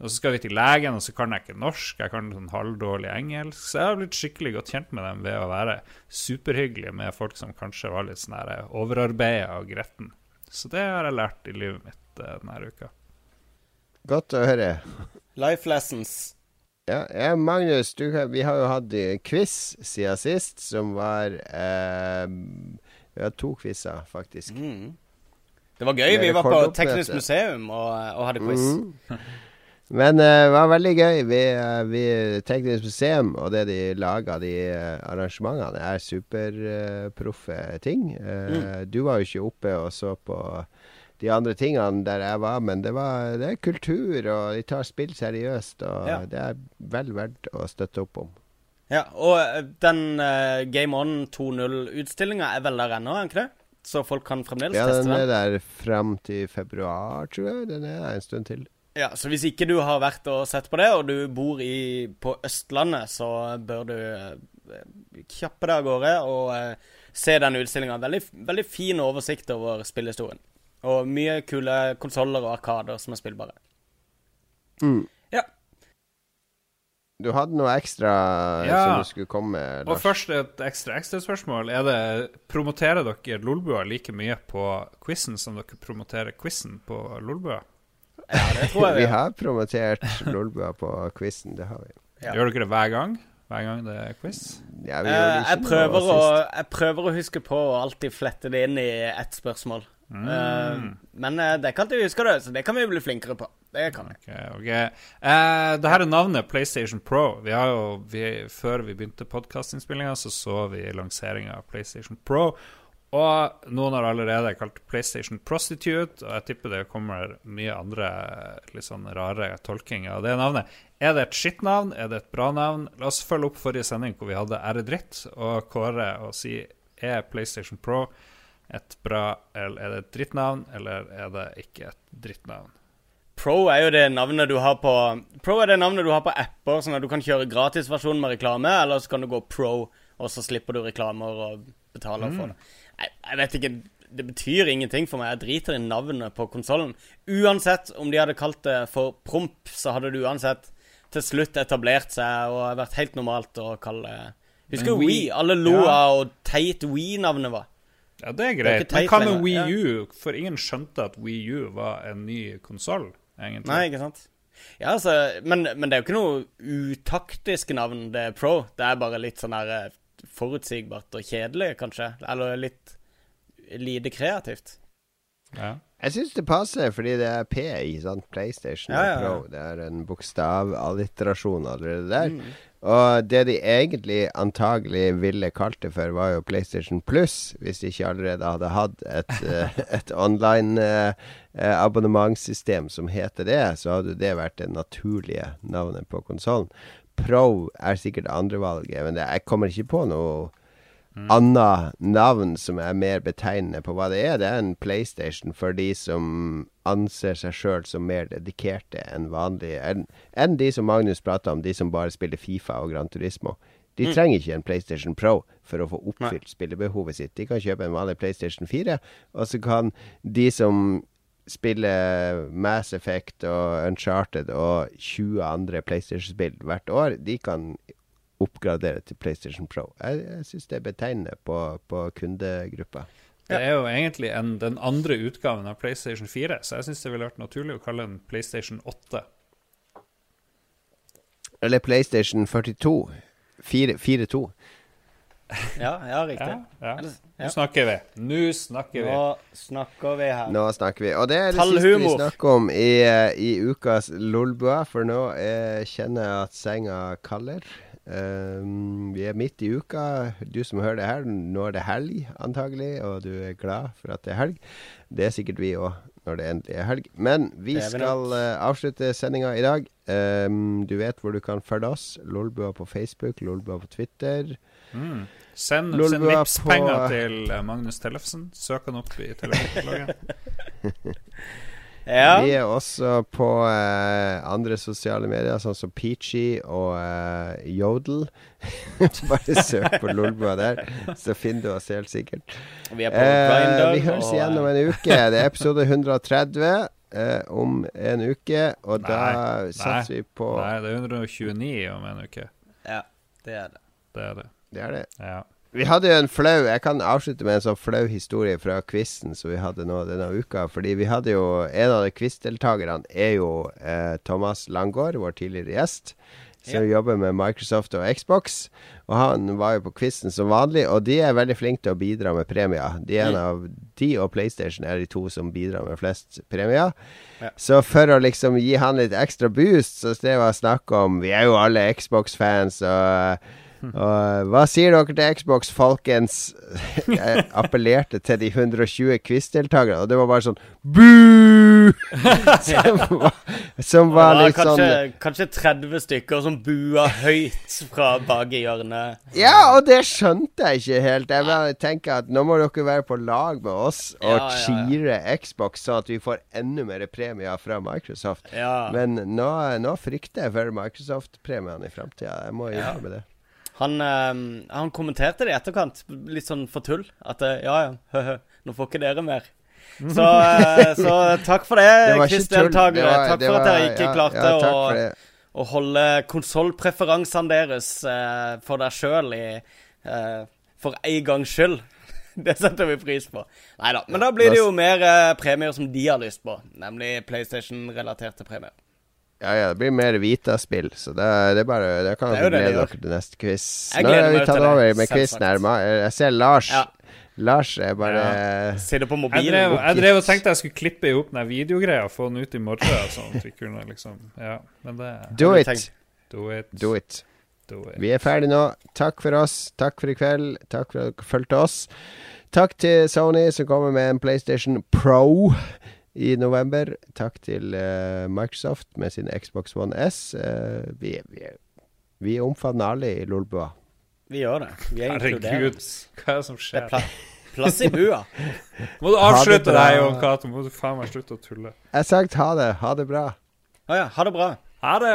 Og så skal vi til legen, og så kan jeg ikke norsk, jeg kan sånn halvdårlig engelsk. Så jeg har blitt skikkelig godt kjent med dem ved å være superhyggelig med folk som kanskje var litt sånn overarbeida og gretten. Så det har jeg lært i livet mitt eh, denne uka. Godt å høre. Life lessons. Ja, ja Magnus, du, vi har jo hatt quiz siden sist, som var eh, Vi har to quizer, faktisk. Mm. Det var gøy. Vi var på. Teknisk museum og, og hadde quiz. Mm. Men eh, det var veldig gøy. Vi, uh, vi Teknisk museum og det de laga, de eh, arrangementene, er superproffe ting. Mm. Du var jo ikke oppe og så på de andre tingene der jeg var, men det, var, det er kultur, og de tar spill seriøst. Og Ja. det er vel verdt å støtte opp om. Ja, og eh, den uh, Game On 2.0-utstillinga er vel der ennå, er den ikke det? så folk kan fremdeles Ja, teste den Ja, den. er der fram til februar, tror jeg. Den er der en stund til. Ja, Så hvis ikke du har vært og sett på det, og du bor i, på Østlandet, så bør du uh, kjappe deg av gårde og uh, se den utstillinga. Veldig, veldig fin oversikt over spillhistorien. Og mye kule konsoller og arkader som er spillbare. Mm. Ja. Du hadde noe ekstra Ja. som du skulle komme med, Og først et ekstra ekstraspørsmål. Er det, promoterer dere Lolbua like mye på quizen som dere promoterer quizen på Lolbua? ja, det tror jeg Vi vi har. promotert Lolbua på quizen, det har vi. Ja. Gjør dere det hver gang? Hver gang det er quiz? Ja, vi Eh, jeg, prøver å, jeg prøver å huske på å alltid flette det inn i ett spørsmål. Mm. Men eh, det kan du huske, det, så det kan vi bli flinkere på. Det kan vi. Okay, okay. Eh, det her er navnet PlayStation Pro. Vi har jo, vi, før vi begynte podkastinnspillinga, så så vi lanseringa av PlayStation Pro. Og noen har allerede kalt PlayStation Prostitute, og jeg tipper det kommer mye andre litt sånn rare tolkinger av det navnet. Er det et skittnavn? Er det et bra navn? La oss følge opp forrige sending hvor vi hadde Ære dritt, og kåre og si er PlayStation Pro et bra eller er det et drittnavn, eller er det ikke et drittnavn? Pro er jo det navnet du har på Pro er det navnet du har på apper, sånn at du kan kjøre gratisversjon med reklame, eller så kan du gå pro, og så slipper du reklamer og betaler for det. Jeg, jeg vet ikke Det betyr ingenting for meg. Jeg driter i navnet på konsollen. Uansett om de hadde kalt det for promp, så hadde det uansett til slutt etablert seg og vært helt normalt å kalle det Husker Wii-? Alle lo Ja. av hvor teit Wii-navnet var. Ja, det er greit. Men hva med Wii Wii ja. U? For ingen skjønte at Wii U var en ny konsoll, egentlig. Nei, ikke sant? Ja, altså, men, men det er jo ikke noe utaktisk navn, det er Pro. Det er bare litt sånn her eh, forutsigbart og kjedelig, kanskje. Eller litt lite kreativt. Ja. Jeg syns det passer, fordi det er P i sant? PlayStation Ja, ja, ja. Pro. Det er en bokstavalliterasjon allerede der. Mm. Og det de egentlig antagelig ville kalt det for, var jo PlayStation Plus, hvis de ikke allerede hadde hatt et, eh, et online eh, eh, abonnementssystem som heter det, så hadde det vært det naturlige navnet på konsollen. Pro er sikkert andrevalget, men det, jeg kommer ikke på noe annet navn som er mer betegnende på hva det er. Det er en PlayStation for de som anser seg sjøl som mer dedikerte enn vanlig enn en de som Magnus prata om, de som bare spiller Fifa og Gran Turismo. De trenger ikke en PlayStation Pro for å få oppfylt spillebehovet sitt. De kan kjøpe en vanlig PlayStation 4, og så kan de som spiller Mass Effect og Uncharted og 20 andre PlayStation-spill hvert år, de kan oppgradere til PlayStation Pro. Jeg, jeg syns det er betegnende på, på kundegruppa. Det er jo egentlig en, den andre utgaven av PlayStation 4, så jeg syns det ville vært naturlig å kalle den PlayStation 8. Eller PlayStation 42. 4 4-2. Ja, ja, riktig. Ja, ja. Eller- Nå snakker vi. Nå snakker vi. Nå snakker vi her. Nå snakker vi. Og det er det siste vi Tallhumor. snakker om i, eh, i ukas Lolbua, for nå eh, kjenner jeg at senga kaller. Um, vi er midt i uka. Du som hører det her, nå er det helg antagelig, og du er glad for at det er helg. Det er sikkert vi òg når det endelig er helg. Men vi skal uh, avslutte sendinga i dag. Um, du vet hvor du kan følge oss. Lolbua på Facebook, Lolbua på Twitter. Mm. Send, send Vipps-penger til eh, Magnus Tellefsen. Søk han opp i telefonkatalogen. Ja. Vi er også på uh, andre sosiale medier, sånn som Peachy og uh, Jodel. Bare søk på Lolbua der, så finner du oss helt sikkert. Vi er på uh, vi høres og, igjen om en uke. Det er episode 130 Uh, om en uke, og da Nei, vi på Nei, det er 129 om en uke. Ja, det er det. Det er det. Det er det. Ja. Vi hadde jo en flau Jeg kan avslutte med en sånn flau historie fra quizen som vi hadde nå denne uka. Fordi vi hadde jo En av de quizdeltakerne er jo eh, Thomas Langgaard, vår tidligere gjest. Som jobber med Microsoft og Xbox. Og han var jo på quizen som vanlig, og de er veldig flinke til å bidra med premier. De er en av De og PlayStation er de to som bidrar med flest premier. Ja. Så for å liksom gi han litt ekstra boost, så drev jeg snakk om Vi er jo alle Xbox-fans, og og hva sier dere til Xbox, folkens? Jeg appellerte til de 120 quiz-deltakerne, og det var bare sånn Bu! Som var Som var litt kanskje, sånn kanskje 30 stykker som bua høyt fra bak i hjørnet. Ja, og det skjønte jeg ikke helt. Jeg bare tenker at nå må dere være på lag med oss og Ja, ja, ja. cheere Xbox, sånn at vi får enda mer premier fra Microsoft. Men nå, nå frykter jeg for Microsoft-premiene i framtida. Jeg må gjøre med det. Han, eh, han kommenterte det i etterkant, litt sånn for tull. At eh, ja, ja, høhø, nå får ikke dere mer. Så, eh, så takk for det, var- Takk for at dere ikke ja, klarte ja, å, å holde konsollpreferansene deres uh, for deg sjøl i eh, For en gangs skyld. Det setter vi pris på. Nei da. Men da blir det jo mer uh, premier som de har lyst på. Nemlig PlayStation-relaterte premier. Ja, ja, det blir mer Vita-spill, så det, det er bare Det kan er dere glede dere til neste quiz. Jeg Nå har vi tatt over med quiz quizen her. Jeg ser Lars. Ja. Lars er bare Sitter på Jeg drev, jeg drev og tenkte jeg skulle klippe opp den videogreia og få den ut i morgen. Sånn at vi kunne liksom Ja, men det Do it. tenkt? Do it. Do it. Do it. Vi er ferdige nå. Takk for oss. Takk for i kveld. Takk for at dere fulgte oss. Takk til Sony som kommer med en PlayStation Pro i november. Takk til uh, Microsoft med sin Xbox One S. Uh, vi, vi, vi omfavner alle i Lolbua. Vi gjør det. Vi er Herregud, hva er det som Det er skjer? pla plass i bua. Må du avslutte deg, Jon Cato? Må du faen meg slutte å tulle? Jeg har sagt ha det. Ha det bra. Å ja. Ha det bra. Ha det!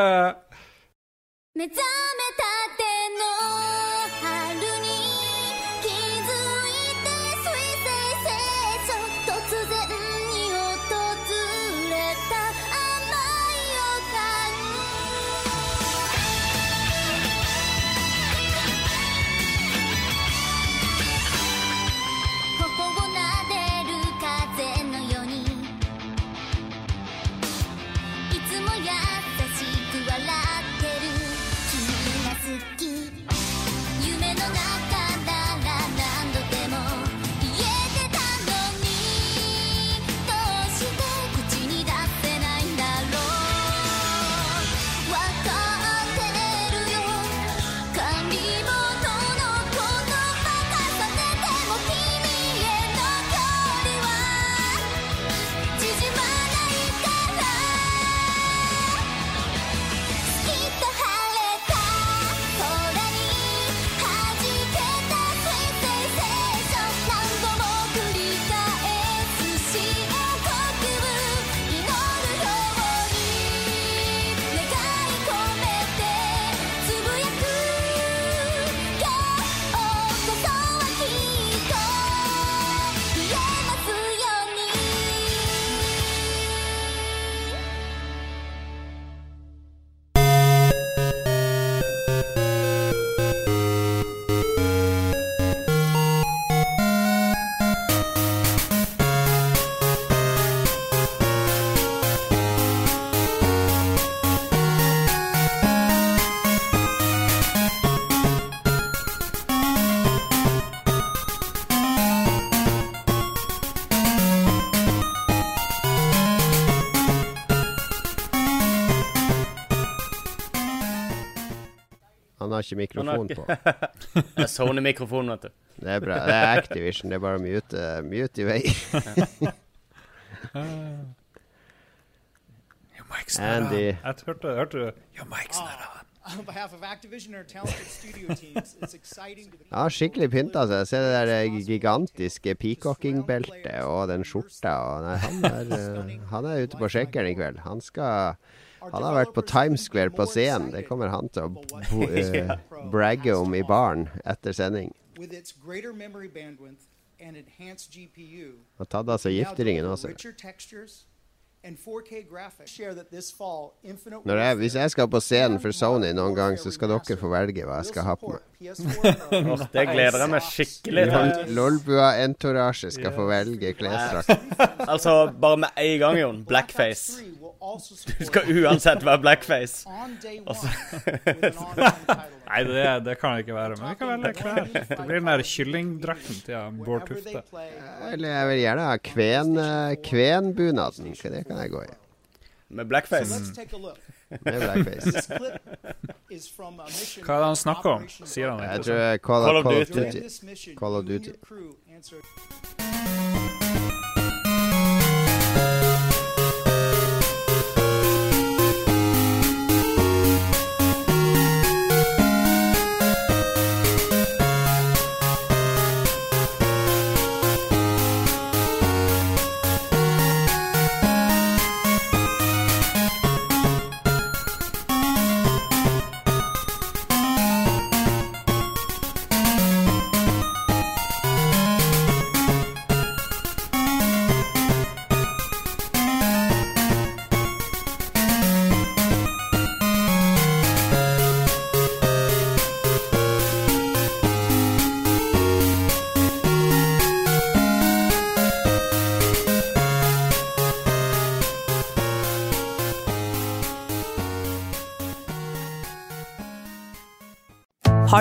Han har ikke mikrofon på. Det er Sony-mikrofon, vet du. Det er bra. Det er Activision. Det er bare å mute, mute i vei. Andy. Jeg hørte, hørte du Your mic's not on. On behalf of Activision and talented studio teams, it's exciting Han har skikkelig pynta seg. Se det der eh, gigantiske peacocking-beltet og den skjorta. Og nei, han, er, eh, han er ute på sjekkeren i kveld. Han skal Han har vært på Times Square på scenen. Det kommer han til å eh, bragge om i baren etter sending. Og tatt av seg gifteringen også. Richer textures and 4K graphics. Share that this fall, Infinite Når jeg, hvis jeg skal på scenen for Sony noen gang, så skal dere få velge hva jeg skal ha på meg. Support PS4 and det gleder jeg meg skikkelig til. Lolbua Entourage skal få velge klesdrakt. Altså, bare med en gang, Jon. Blackface. Du skal uansett være blackface. Altså. Nei, det, det kan det ikke være. Men vi kan velge klær. Det blir den der kyllingdrakten til han Bård Tufte. Eller jeg vil gjerne ha kven, eh, kvenbunaden. Det kan jeg gå i. Med blackface. Let's take er blackface. Hva er det han snakker om? Sier han Jeg ikke tror sånn? Call, Call of Call of Duty. Duty. Call of Duty.